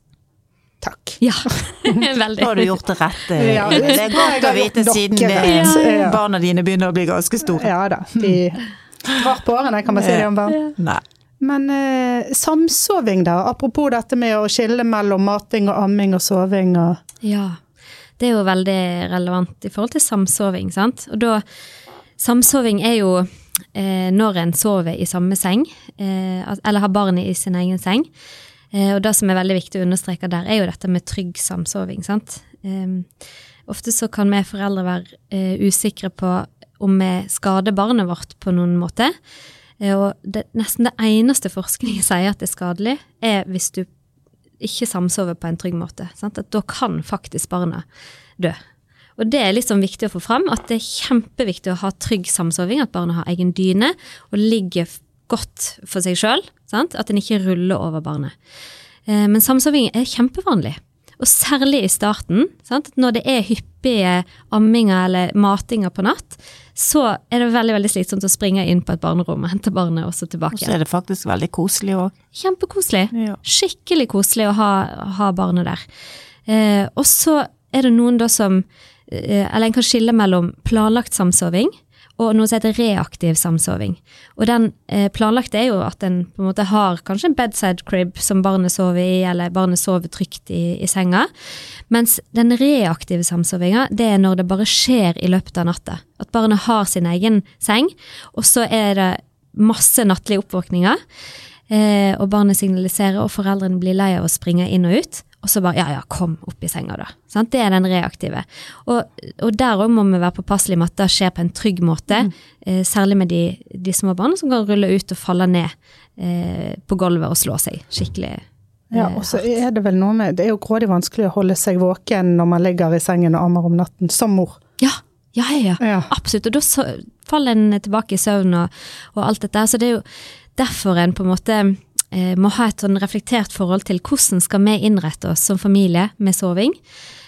Takk. Ja, Da veldig. har du gjort det rette. Ja, det er godt å vite siden det, barna dine begynner å bli ganske store. Ja da. De drar på årene, kan man si det om barn. Nei. Men eh, samsoving, da? Apropos dette med å skille mellom mating og amming og soving og Ja, det er jo veldig relevant i forhold til samsoving, sant. Og da Samsoving er jo eh, når en sover i samme seng, eh, eller har barnet i sin egen seng. Eh, og det som er veldig viktig å understreke der, er jo dette med trygg samsoving, sant. Eh, ofte så kan vi foreldre være eh, usikre på om vi skader barnet vårt på noen måte. Eh, og det, nesten det eneste forskningen sier at det er skadelig, er hvis du ikke samsover på en trygg måte. Sant? At da kan faktisk barna dø. Og det er sånn viktig å få fram, at det er kjempeviktig å ha trygg samsoving, at barna har egen dyne og ligger godt for seg sjøl. At en ikke ruller over barnet. Eh, Men samsoving er kjempevanlig. Og særlig i starten, sant? når det er hyppige amminger eller matinger på natt, så er det veldig veldig slitsomt å springe inn på et barnerom og hente barnet også tilbake. Og så er det faktisk veldig koselig òg. Kjempekoselig. Ja. Skikkelig koselig å ha, ha barnet der. Eh, og så er det noen da som eh, Eller en kan skille mellom planlagt samsoving og noe som heter reaktiv samsoving. Og den eh, planlagte er jo at en på en måte har kanskje en bedside crib som barnet sover i, eller barnet sover trygt i, i senga. Mens den reaktive samsovinga, det er når det bare skjer i løpet av natta. At barnet har sin egen seng, og så er det masse nattlige oppvåkninger. Eh, og barnet signaliserer, og foreldrene blir lei av å springe inn og ut. Og så bare ja, ja, kom opp i senga, da. Sant? Det er den reaktive. Og, og der òg må vi være påpasselige med at det skjer på en trygg måte. Eh, særlig med de, de små barna som kan rulle ut og falle ned eh, på gulvet og slå seg skikkelig. Ja, eh, og så er det vel noe med Det er jo grådig vanskelig å holde seg våken når man ligger i sengen og ammer om natten, som mor. Ja, ja, ja. ja. Absolutt. Og da så, faller en tilbake i søvn og, og alt dette. Så det er jo derfor en på en måte må ha et sånn reflektert forhold til hvordan skal vi innrette oss som familie med soving.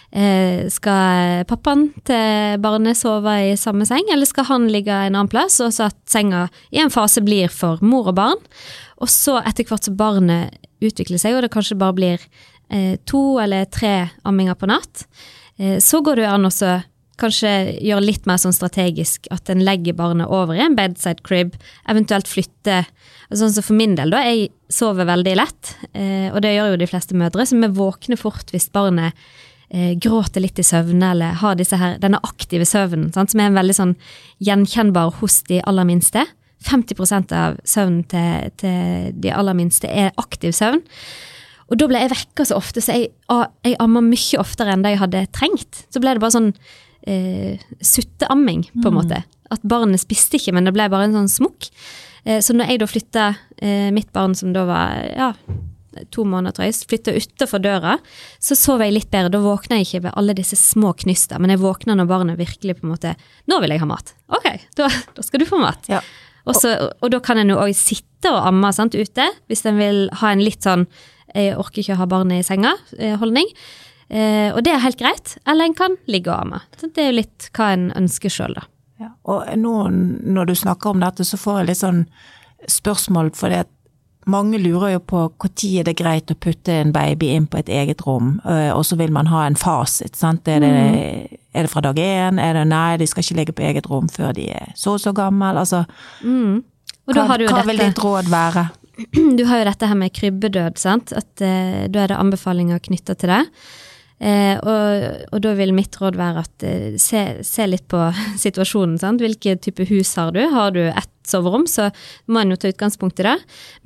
Eh, skal pappaen til barnet sove i samme seng, eller skal han ligge en annen plass, og så at senga i en fase blir for mor og barn. Og så etter hvert som barnet utvikler seg, og det kanskje bare blir eh, to eller tre amminger på natt, eh, så går det an å kanskje gjøre litt mer sånn strategisk, at en legger barnet over i en bedside crib, eventuelt flytte Sånn som for min del, da. Jeg sover veldig lett, eh, og det gjør jo de fleste mødre, så vi våkner fort hvis barnet eh, gråter litt i søvne, eller har her, denne aktive søvnen, sant, som er en veldig sånn gjenkjennbar hos de aller minste. 50% av søvnen til, til de aller minste er aktiv søvn. Og da ble jeg vekka så ofte, så jeg, jeg amma mye oftere enn det jeg hadde trengt. Så ble det bare sånn eh, sutteamming, på en måte. At barnet spiste ikke, men det ble bare en sånn smokk. Eh, så når jeg da flytta eh, mitt barn, som da var ja, to måneder, tror jeg, flytta utafor døra, så sov jeg litt bedre. Da våkna jeg ikke ved alle disse små knyster, men jeg våkna når barnet virkelig på en måte Nå vil jeg ha mat. Ok, da, da skal du få mat. Ja. Og, så, og da kan en jo òg sitte og amme sant, ute, hvis en vil ha en litt sånn jeg orker ikke å ha barnet i senga-holdning. Eh, og det er helt greit. Eller en kan ligge og amme. Så det er jo litt hva en ønsker sjøl, da. Ja. Og nå når du snakker om dette, så får jeg litt sånn spørsmål, for det at mange lurer jo på når er det greit å putte en baby inn på et eget rom, øh, og så vil man ha en fasit. sant? Er det, er det fra dag én? Er det nei, de skal ikke ligge på eget rom før de er så og så gammel? Altså, da hva, har du jo hva vil ditt råd være? Du har jo dette her med krybbedød, sant. At eh, da er det anbefalinger knytta til det. Eh, og, og da vil mitt råd være at eh, se, se litt på situasjonen. Sant? Hvilke type hus har du? Har du ett soverom, så må en jo ta utgangspunkt i det.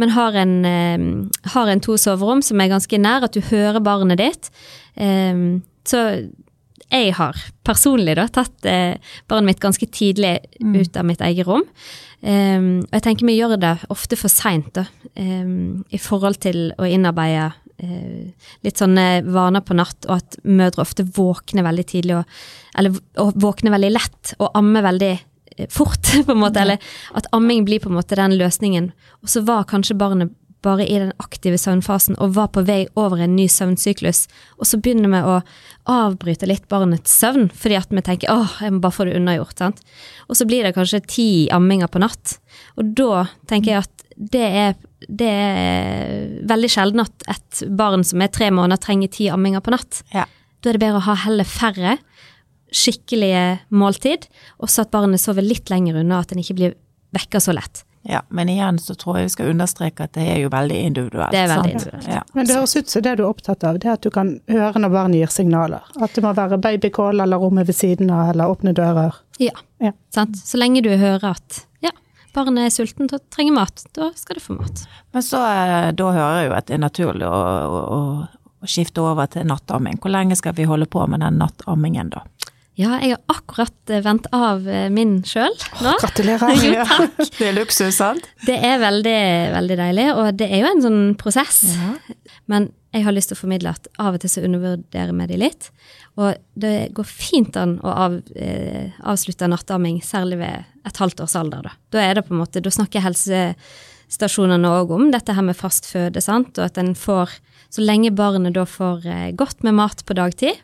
Men har en, eh, har en to soverom som er ganske nær, at du hører barnet ditt, eh, så jeg har personlig da tatt eh, barnet mitt ganske tidlig ut av mitt eget rom. Og jeg tenker vi gjør det ofte for seint, i forhold til å innarbeide litt sånne vaner på natt, og at mødre ofte våkner veldig tidlig, og, eller og våkner veldig lett, og ammer veldig eh, fort, på en måte. Eller at amming blir på en måte den løsningen. Og så var kanskje barnet bare i den aktive søvnfasen og var på vei over en ny søvnsyklus, og så begynner vi å avbryte litt barnets søvn, fordi at vi tenker åh, jeg må bare få det unnagjort. sant? Og så blir det kanskje ti amminger på natt. Og da tenker jeg at det er, det er veldig sjelden at et barn som er tre måneder, trenger ti amminger på natt. Ja. Da er det bedre å ha heller færre skikkelige måltid, og så at barnet sover litt lenger unna, at en ikke blir vekka så lett. Ja, men igjen så tror jeg vi skal understreke at det er jo veldig individuelt. Det er veldig sant? individuelt. Ja. Men det høres ut som det du er opptatt av, det er at du kan høre når barnet gir signaler. At det må være babycall eller rommet ved siden av, eller åpne dører. Ja. Ja. Sant? Så lenge du hører at barnet er sulten og trenger mat, da skal det få mat. Men så eh, da hører jeg jo at det er naturlig å, å, å, skifte over til nattamming. Hvor lenge skal vi holde på med den nattammingen da? Ja, jeg har akkurat vendt av eh, min sjøl nå. Gratulerer. Ja, det er luksus, sant? Det er veldig, veldig deilig, og det er jo en sånn prosess. Men jeg har lyst til å formidle at av og til så undervurderer vi de litt. Og det går fint an å av, eh, avslutte nattamming, særlig ved et halvt års alder. Da, da er det på en måte, da snakker helsestasjonene òg om dette her med fast føde, sant, og at en får, så lenge barnet da får eh, godt med mat på dagtid,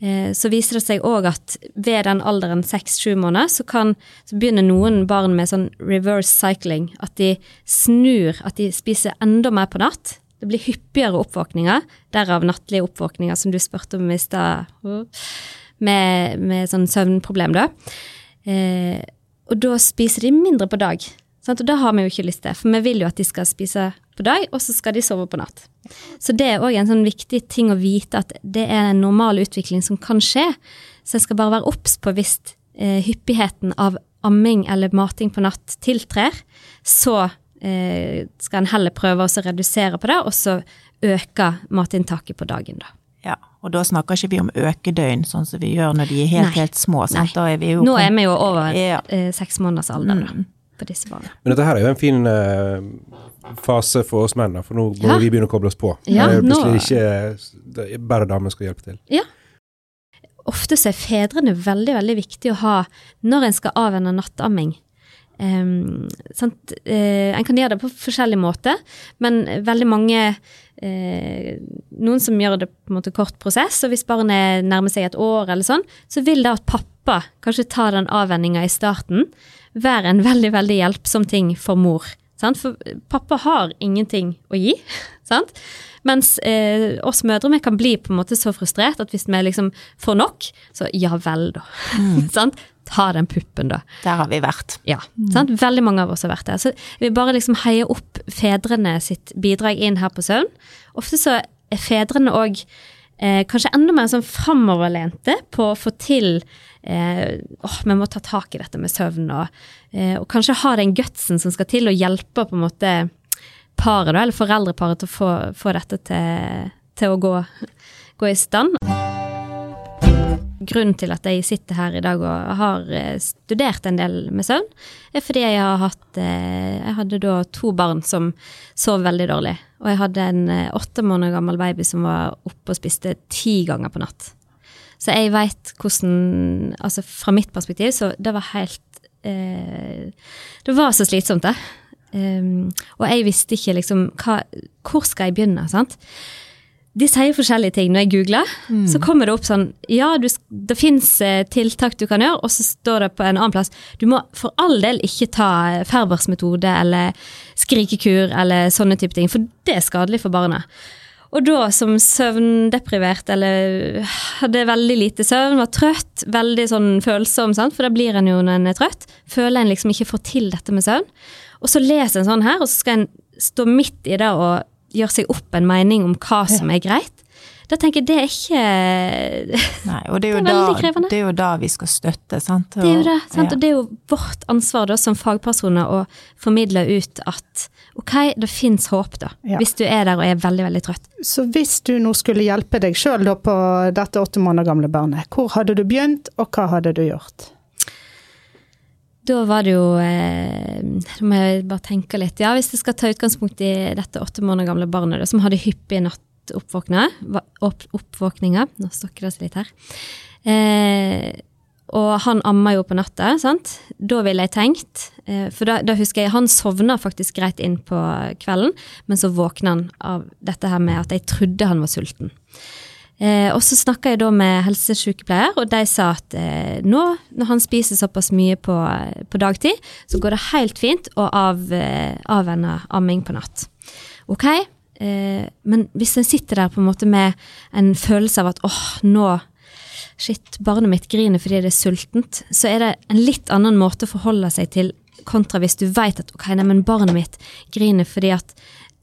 eh, så viser det seg òg at ved den alderen seks-sju måneder, så, kan, så begynner noen barn med sånn reverse cycling. At de snur, at de spiser enda mer på natt. Det blir hyppigere oppvåkninger, derav nattlige oppvåkninger, som du spurte om i stad, med, med sånn søvnproblem, da. Eh, og da spiser de mindre på dag. Sant? Og det har vi jo ikke lyst til, for vi vil jo at de skal spise på dag, og så skal de sove på natt. Så det er òg en sånn viktig ting å vite at det er en normal utvikling som kan skje. Så en skal bare være obs på hvis eh, hyppigheten av amming eller mating på natt tiltrer, så skal en heller prøve å redusere på det, og så øke matinntaket på dagen, da. Ja, og da snakker ikke vi om økedøgn, sånn som vi gjør når de er helt, Nei. helt små. Sant? Nei. Da er vi jo Nå er vi jo over Ja. eh, seks måneders alder da, på disse barna. Men dette her er jo en fin eh, fase for oss menn, da, for nå må Ja. vi begynne å koble oss på. Ja, Det er nå- plutselig ikke det er bare damer skal hjelpe til. Ja. Ofte så er fedrene veldig, veldig viktig å ha når en skal avvenne nattamming. Um, sant? Eh, en kan gjøre det på forskjellig måte, men veldig mange eh, Noen som gjør det på en måte kort prosess, og hvis barnet nærmer seg et år eller sånn, så vil det at pappa kanskje tar den avvenninga i starten, være en veldig, veldig hjelpsom ting for mor. Sant? For pappa har ingenting å gi, sant? Mens eh, oss mødre vi kan bli på en måte så frustrert at hvis vi liksom får nok, så ja vel, da. sant? Ta den puppen, da. Der har vi vært. Ja, sant? Veldig mange av oss har vært der. Så vi bare liksom heier opp fedrene sitt bidrag inn her på søvn. Ofte så er fedrene òg eh, kanskje enda mer sånn framoverlente på å få til eh, åh, vi må ta tak i dette med søvn, og, eh, og kanskje ha den gutsen som skal til å hjelpe på en måte paret, eller foreldreparet, til å få, få dette til, til å gå, gå i stand. Grunnen til at jeg sitter her i dag og har eh, studert en del med søvn, er fordi jeg har hatt eh, Jeg hadde da to barn som sov veldig dårlig. Og jeg hadde en eh, åtte måneder gammel baby som var oppe og spiste ti ganger på natt. Så jeg veit hvordan Altså fra mitt perspektiv, så det var helt eh, Det var så slitsomt, det. Um, og jeg visste ikke liksom hva, Hvor skal jeg begynne? sant? De sier forskjellige ting. Når jeg googler, så kommer det opp sånn Ja, du, det fins tiltak du kan gjøre, og så står det på en annen plass Du må for all del ikke ta eh, Ferbers metode eller skrikekur eller sånne type ting, for det er skadelig for barnet. Og da som søvndeprivert eller hadde veldig lite søvn, var trøtt, veldig sånn følsom, sant? for da blir en jo når en er trøtt, føler en liksom ikke får til dette med søvn. Og så leser en sånn her, og så skal en stå midt i det og gjøre seg opp en mening om hva som er greit. Da tenker jeg det er ikke Nei, og det er, jo Det er veldig da, krevende. det er jo da vi skal støtte, sant? Det er jo det, sant? Ja. og det er jo vårt ansvar da, som fagpersoner å formidle ut at ok, det fins håp, da. Ja. Hvis du er der og er veldig, veldig trøtt. Så hvis du nå skulle hjelpe deg sjøl på dette åtte måneder gamle barnet, hvor hadde du begynt, og hva hadde du gjort? Da var det jo eh, Da må jeg bare tenke litt. Ja, hvis jeg skal ta utgangspunkt i dette åtte måneder gamle barnet da, som hadde hyppige nattoppvåkninger opp, Oppvåkninger. Nå stokker det seg litt her. Eh, og han amma jo på natta, sant. Da ville jeg tenkt eh, For da, da husker jeg han sovna faktisk greit inn på kvelden, men så våkna han av dette her med at jeg trodde han var sulten. Eh, og så snakka jeg da med helsesykepleier, og de sa at eh, nå, når han spiser såpass mye på, på, dagtid, så går det helt fint å av, eh, avvenne amming på natt. Ok, eh, men hvis en sitter der på en måte med en følelse av at åh, nå Shit, barnet mitt griner fordi det er sultent. Så er det en litt annen måte å forholde seg til kontra hvis du vet at ok, nei, men barnet mitt griner fordi at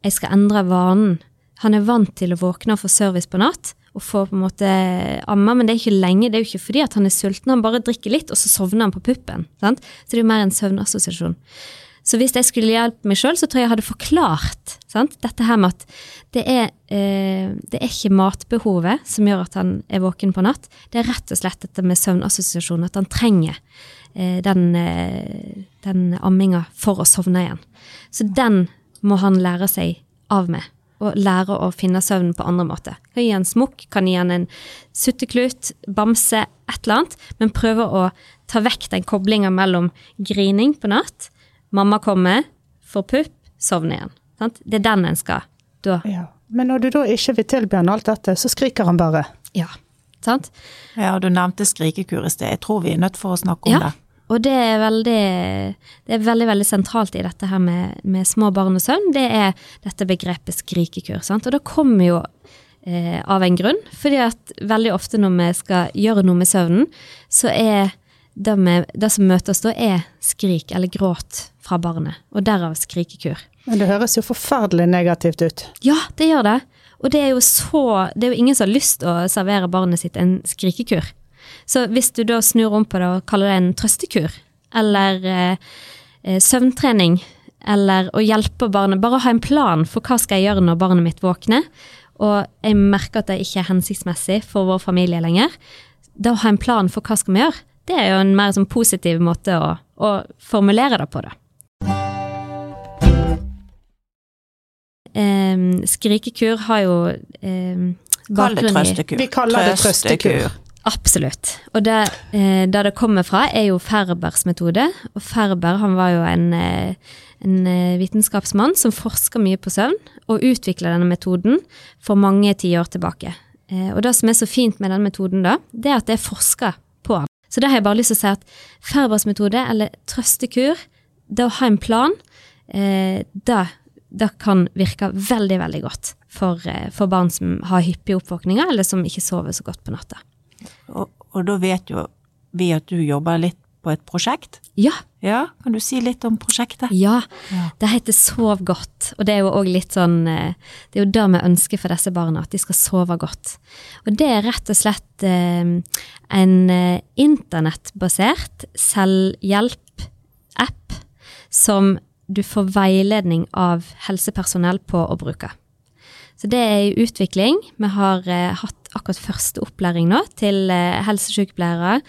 jeg skal endre vanen. Han er vant til å våkne og få service på natt og få på en måte amma, men det er ikke lenge. Det er jo ikke fordi at han er sulten, han bare drikker litt, og så sovner han på puppen. Sant? Så det er jo mer en søvnassosiasjon. Så hvis jeg skulle hjelpe meg sjøl, så tror jeg jeg hadde forklart sant? dette her med at det er, eh, det er ikke matbehovet som gjør at han er våken på natt. Det er rett og slett dette med søvnassosiasjon, at han trenger eh, den, eh, den amminga for å sovne igjen. Så den må han lære seg av med og lære å finne søvnen på andre måter. Kan gi han smokk, kan gi han en sutteklut, bamse, et eller annet, men prøve å ta vekk den koblinga mellom grining på natt, mamma kommer, får pupp, sovner igjen. Sant? Det er den en skal da. Ja. Men når du da ikke vil tilby han alt dette, så skriker han bare. Ja, sant? Ja, du nevnte skrikekur i sted. Jeg tror vi er nødt for å snakke om ja. det. Og det er veldig, det er veldig, veldig sentralt i dette her med, med små barn og søvn. Det er dette begrepet skrikekur. Sant? Og det kommer jo eh, av en grunn. fordi at veldig ofte når vi skal gjøre noe med søvnen, så er det, med, det som møter oss da, er skrik eller gråt fra barnet. Og derav skrikekur. Men det høres jo forferdelig negativt ut. Ja, det gjør det. Og det er jo så Det er jo ingen som har lyst til å servere barnet sitt en skrikekur. Så hvis du da snur om på det og kaller det en trøstekur, eller eh, eh, søvntrening, eller å hjelpe barnet, bare ha en plan for hva skal jeg gjøre når barnet mitt våkner, og jeg merker at det ikke er hensiktsmessig for vår familie lenger, da å ha en plan for hva skal vi gjøre, det er jo en mer sånn positiv måte å, å formulere det på, da. Um, skrikekur har jo eh, Kall det trøstekur. Vi kaller det trøstekur. Absolutt. Og det, eh, det det kommer fra, er jo Ferbers metode. Og Ferber han var jo en, eh, en eh, vitenskapsmann som forska mye på søvn, og utvikla denne metoden for mange tiår tilbake. Eh, og det som er så fint med denne metoden, da, det er at det er forska på. Så det har jeg bare lyst til å si at Ferbers metode, eller trøstekur, det å ha en plan, eh, det, det kan virke veldig, veldig godt for, eh, for barn som har hyppige oppvåkninger, eller som ikke sover så godt på natta. Og, og, da vet jo vi at du jobber litt på et prosjekt. Ja. ja. Kan du si litt om prosjektet? Ja, det heter Sov godt. Og det er jo òg litt sånn eh, Det er jo det vi ønsker for disse barna, at de skal sove godt. Og det er rett og slett eh, en eh, internettbasert selvhjelp-app som du får veiledning av helsepersonell på å bruke. Så det er i utvikling. Vi har eh, hatt akkurat første opplæring nå til eh, helsesykepleiere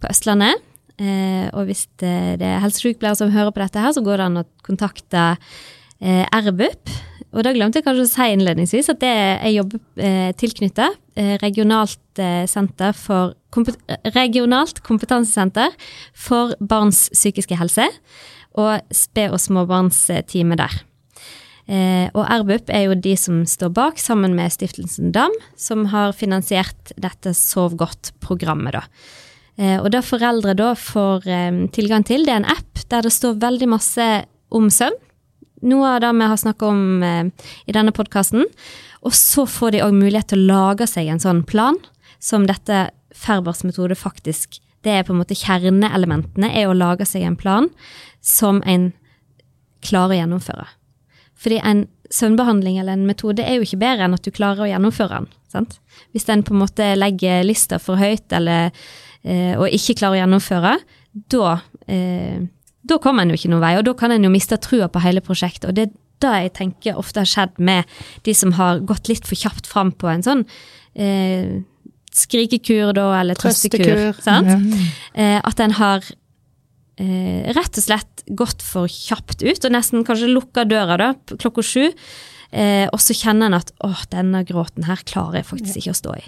på Østlandet. Eh, og hvis det, er helsesykepleiere som hører på dette her, så går det an å kontakte RBUP. Og da glemte jeg kanskje å si innledningsvis at det er jobber eh, tilknyttet. Regionalt senter for Regionalt kompetansesenter for barns psykiske helse. Og sped- og småbarnsteamet der. Eh, og RBUP er jo de som står bak, sammen med Stiftelsen DAM, som har finansiert dette Sov godt-programmet. da. Eh, og det foreldre da får eh, tilgang til, det er en app der det står veldig masse om søvn. Noe av det vi har snakka om eh, i denne podkasten. Og så får de òg mulighet til å lage seg en sånn plan, som dette Ferbers metode faktisk Det er på en måte kjerneelementene, er å lage seg en plan som en klarer å gjennomføre. Fordi en søvnbehandling eller en metode er jo ikke bedre enn at du klarer å gjennomføre den. Sant? Hvis en på en måte legger lista for høyt eller, eh, og ikke klarer å gjennomføre, da, eh, da kommer en jo ikke noen vei, og da kan en jo miste trua på hele prosjektet. Og det er det jeg tenker ofte har skjedd med de som har gått litt for kjapt fram på en sånn eh, skrikekur, da, eller trøstekur. Trøstekur. Eh, at en har eh, rett og slett gått for kjapt ut, og nesten kanskje lukka døra da, klokka sju. Eh, og så kjenner en at åh, denne gråten her klarer jeg faktisk ikke å stå i.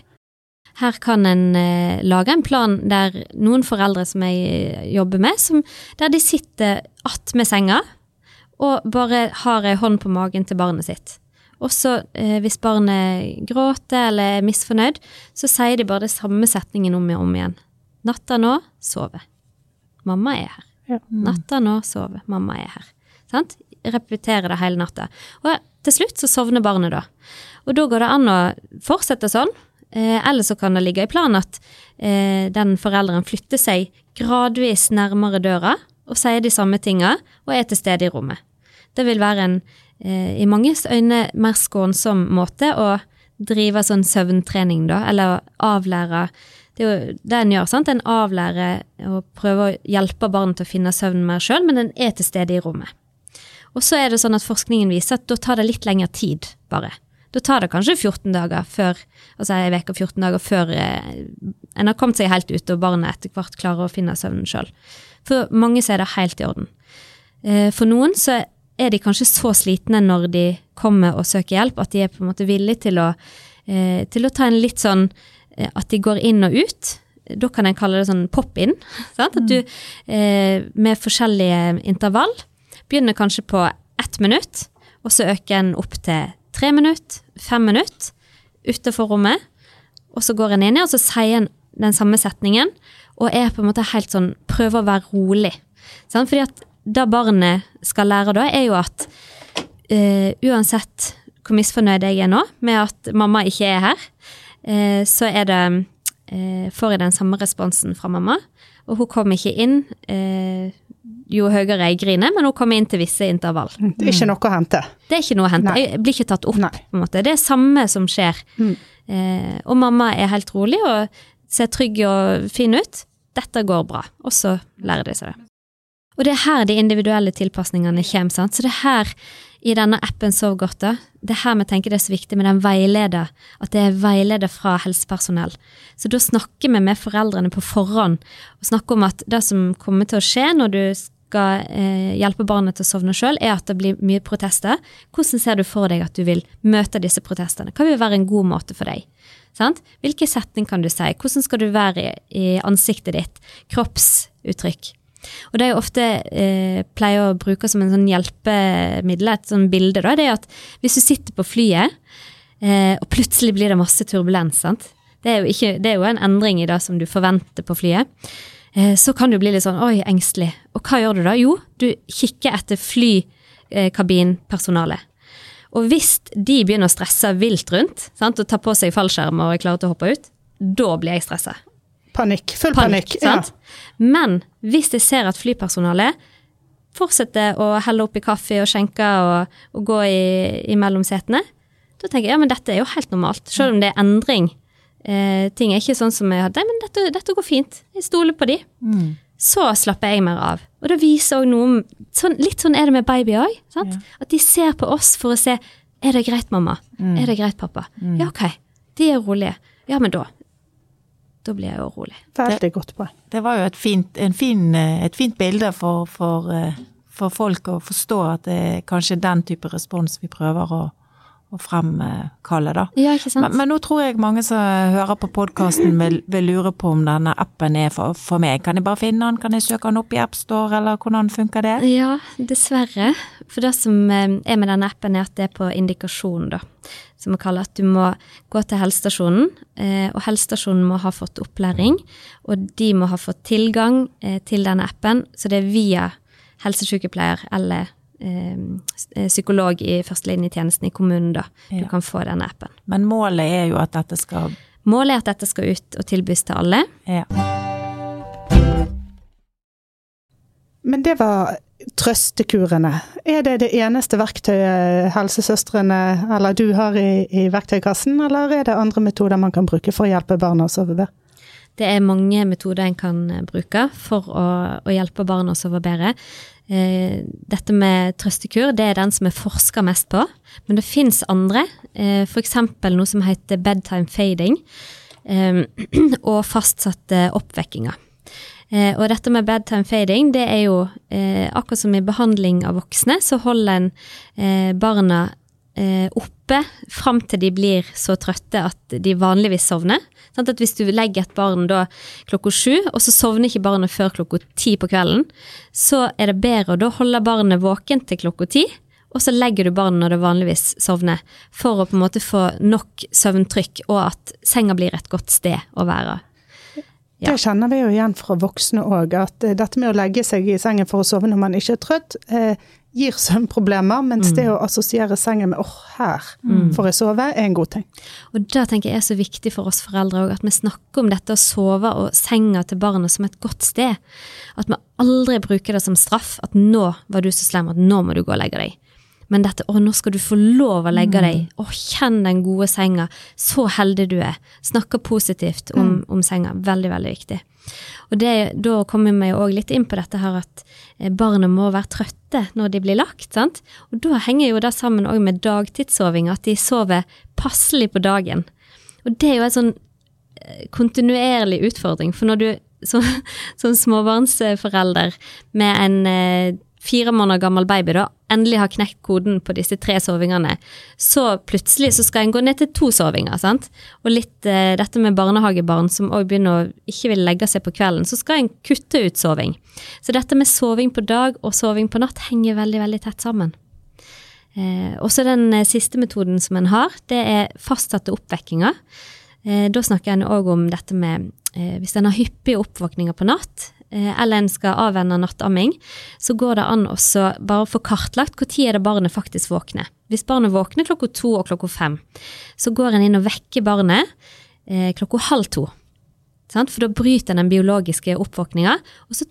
Her kan en eh, lage en plan der noen foreldre som jeg jobber med, som, der de sitter attmed senga og bare har ei hånd på magen til barnet sitt. Og så eh, hvis barnet gråter eller er misfornøyd, så sier de bare det samme setningen om og om igjen. Natta nå, sove. Mamma er her. Ja. Natta nå, sover. Mamma er her. Sant? Repetere det hele natta. Og til slutt så sovner barnet da. Og da går det an å fortsette sånn, eh, eller så kan det ligge i planen at eh, den forelderen flytter seg gradvis nærmere døra og sier de samme tinga og er til stede i rommet. Det vil være en eh, i manges øyne mer skånsom måte å drive sånn søvntrening, da, eller avlære Det er jo det en gjør, sant. En avlærer og prøver å hjelpe barnet til å finne søvnen mer sjøl, men den er til stede i rommet. Og så er det sånn at forskningen viser at da tar det litt lengre tid, bare. Da tar det kanskje 14 dager før, altså ei uke og 14 dager før eh, en har kommet seg helt ute, og barnet etter hvert klarer å finne søvnen sjøl. For mange så er det helt i orden. Eh, for noen så er de kanskje så slitne når de kommer og søker hjelp, at de er på en måte villige til å, eh, til å ta en litt sånn At de går inn og ut. Da kan en kalle det sånn pop-in. At du eh, med forskjellige intervall begynner kanskje på ett minutt, og så øker en opp til tre minutter, fem minutter utenfor rommet, og så går en inn og så sier en den samme setningen, og er på en måte helt sånn Prøver å være rolig. Sant? Fordi at det barnet skal lære da, er jo at eh, uansett hvor misfornøyd jeg er nå med at mamma ikke er her, eh, så er det eh, Får jeg den samme responsen fra mamma. Og hun kommer ikke inn eh, jo høyere jeg griner, men hun kommer inn til visse intervall. Det er ikke noe å hente. Det er ikke noe å hente. Nei. Jeg blir ikke tatt opp. Nei. på en måte. Det er samme som skjer. Mm. Eh, og mamma er helt rolig og ser trygg og fin ut. Dette går bra. Og så lærer de seg det. Og det er her de individuelle tilpasningene kommer. sant? Så det er her i denne appen Sov godt, da, det er her vi tenker det er så viktig med den veileder, at det er veileder fra helsepersonell. Så da snakker vi med foreldrene på forhånd, og snakker om at det som kommer til å skje når du skal eh, hjelpe barnet til å sovne sjøl, er at det blir mye protester. Hvordan ser du for deg at du vil møte disse protestene? Hva vil være en god måte for deg? Sant? Hvilke setning kan du si? Hvordan skal du være i, i ansiktet ditt? Kroppsuttrykk. Og det jeg ofte eh, pleier å bruke som en sånn hjelpemiddel, et sånn bilde, da, det er at hvis du sitter på flyet, eh, og plutselig blir det masse turbulens? Det er, ikke, det er jo en endring i det som du forventer på flyet. Eh, så kan du bli litt sånn oi, engstelig. Og hva gjør du da? Jo, du kikker etter flykabinpersonalet. Og hvis de begynner å stresse vilt rundt sant, og tar på seg fallskjerm og er klare til å hoppe ut, da blir jeg stressa. Panikk. Full panikk. Panikk? Men hvis jeg ser at flypersonalet fortsetter å helle oppi kaffe og skjenke og, og gå i, imellom setene, da tenker jeg ja, men dette er jo helt normalt. Selv om det er endring. Eh, ting er ikke sånn som jeg hadde. Nei, men dette, dette går fint. Jeg stoler på de. Så slapper jeg mer av. Og det viser òg noe sånn, Litt sånn er det med baby òg. Ja. At de ser på oss for å se Er det greit, mamma? Er det greit, pappa? Ja, OK. De er rolige. Ja, men da Da blir jeg jo rolig. Veldig godt poeng. Det var jo et fint, en fin, eh, et fint bilde for, for, eh, for folk å forstå at det er kanskje den type respons vi prøver å, å fremkalle, da. Ja, ikke sant? Men, men nå tror jeg mange som hører på podkasten vil, vil lure på om denne appen er for, for meg. Kan jeg bare finne den? Kan jeg søke den opp i AppStore, eller hvordan funker det? Ja, dessverre. For det som eh, er med denne appen, er at det er på indikasjon, da. Som vi kaller at du må gå til helsestasjonen, eh, og helsestasjonen må ha fått opplæring. Og de må ha fått tilgang eh, til denne appen, så det er via helsesykepleier eller eh, psykolog i førstelinjetjenesten i kommunen, da. Du Ja. kan få denne appen. Men målet er jo at dette skal Målet er at dette skal ut og tilbys til alle. ja. Men det var trøstekurene. Er det det eneste verktøyet helsesøstrene eller du har i, i verktøykassen, eller er det andre metoder man kan bruke for å hjelpe barna å sove bedre? Det er mange metoder en kan eh, bruke for å, å hjelpe barn å sove bedre. Eh, dette med trøstekur det er den som er forska mest på, men det fins andre. Eh, F.eks. noe som heter bedtime fading, eh, og fastsatte oppvekkinger. Eh, og dette med bedtime fading, det er jo eh, akkurat som i behandling av voksne, så holder en eh, barna eh, oppe fram til de blir så trøtte at de vanligvis sovner. Sånn At hvis du legger et barn da klokka sju, og så sovner ikke barnet før klokka ti på kvelden, så er det bedre å da holde barnet våkent til klokka ti, og så legger du barnet når det vanligvis sovner, for å på en måte få nok søvntrykk, og at senga blir et godt sted å være. Ja. Det kjenner vi jo igjen fra voksne òg, at eh, dette med å legge seg i sengen for å sove når man ikke er trøtt, eh, gir søvnproblemer, mens mm. det å assosiere sengen med 'åh, oh, her mm. får jeg sove', er en god ting. Og det tenker jeg er så viktig for oss foreldre òg, at vi snakker om dette å sove og senga til barna som et godt sted. At vi aldri bruker det som straff, at 'nå var du så slem at nå må du gå og legge deg'. Men dette 'å, nå skal du få lov å legge deg', mm. å, kjenn den gode senga, så heldig du er. Snakke positivt om, mm. om senga. Veldig, veldig viktig. Og det, da kommer vi òg litt inn på dette her at eh, barna må være trøtte når de blir lagt. sant? Og da henger jo det sammen òg med dagtidssoving, at de sover passelig på dagen. Og det er jo en sånn eh, kontinuerlig utfordring, for når du som, som småbarnsforelder med en eh, fire måneder gammel baby da, endelig har knekt koden på disse tre sovingene, så plutselig så skal en gå ned til to sovinger. sant? Og litt eh, dette med barnehagebarn som òg begynner å ikke vil legge seg på kvelden, så skal en kutte ut soving. Så dette med soving på dag og soving på natt henger veldig, veldig tett sammen. Eh, også den eh, siste metoden som en har, det er fastsatte oppvekkinger. Eh, da snakker en òg om dette med eh, hvis en har hyppige oppvåkninger på natt, eller en skal avvenne nattamming, så går det an å bare få kartlagt når er det barnet faktisk våkner. Hvis barnet våkner klokka to og klokka fem, så går en inn og vekker barnet eh, klokka halv to. For da bryter en den biologiske oppvåkninga, og så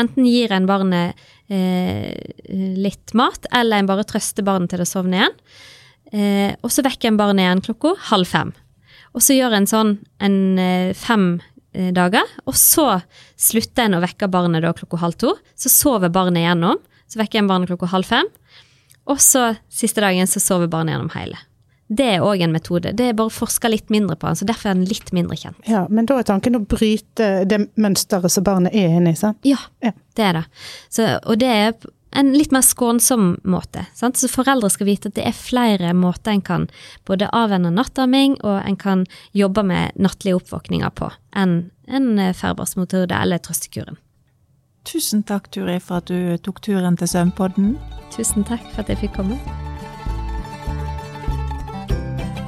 enten gir en barnet eh, litt mat, eller en bare trøster barnet til det sovner igjen. Eh, og så vekker en barnet igjen klokka halv fem. Og så gjør en sånn en eh, fem Eh, dager. Og så slutter en å vekke barnet da klokka halv to. Så sover barnet igjennom. Så vekker en barnet klokka halv fem. Og så siste dagen så sover barnet gjennom hele. Det er òg en metode. Det er bare forska litt mindre på den, så derfor er den litt mindre kjent. Ja, Men da er tanken å bryte det mønsteret som barnet er inne i, sant? Ja, ja. det er det. Så, og det er en litt mer skånsom måte. Sant? Så foreldre skal vite at det er flere måter en kan både avvenne nattamming og en kan jobbe med nattlige oppvåkninger på, enn en eh, eller trøstekuren. Tusen takk, Turi, for at du tok turen til Søvnpodden. Tusen takk for at jeg fikk komme.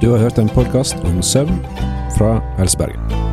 Du har hørt en podkast om søvn fra Helsebergen.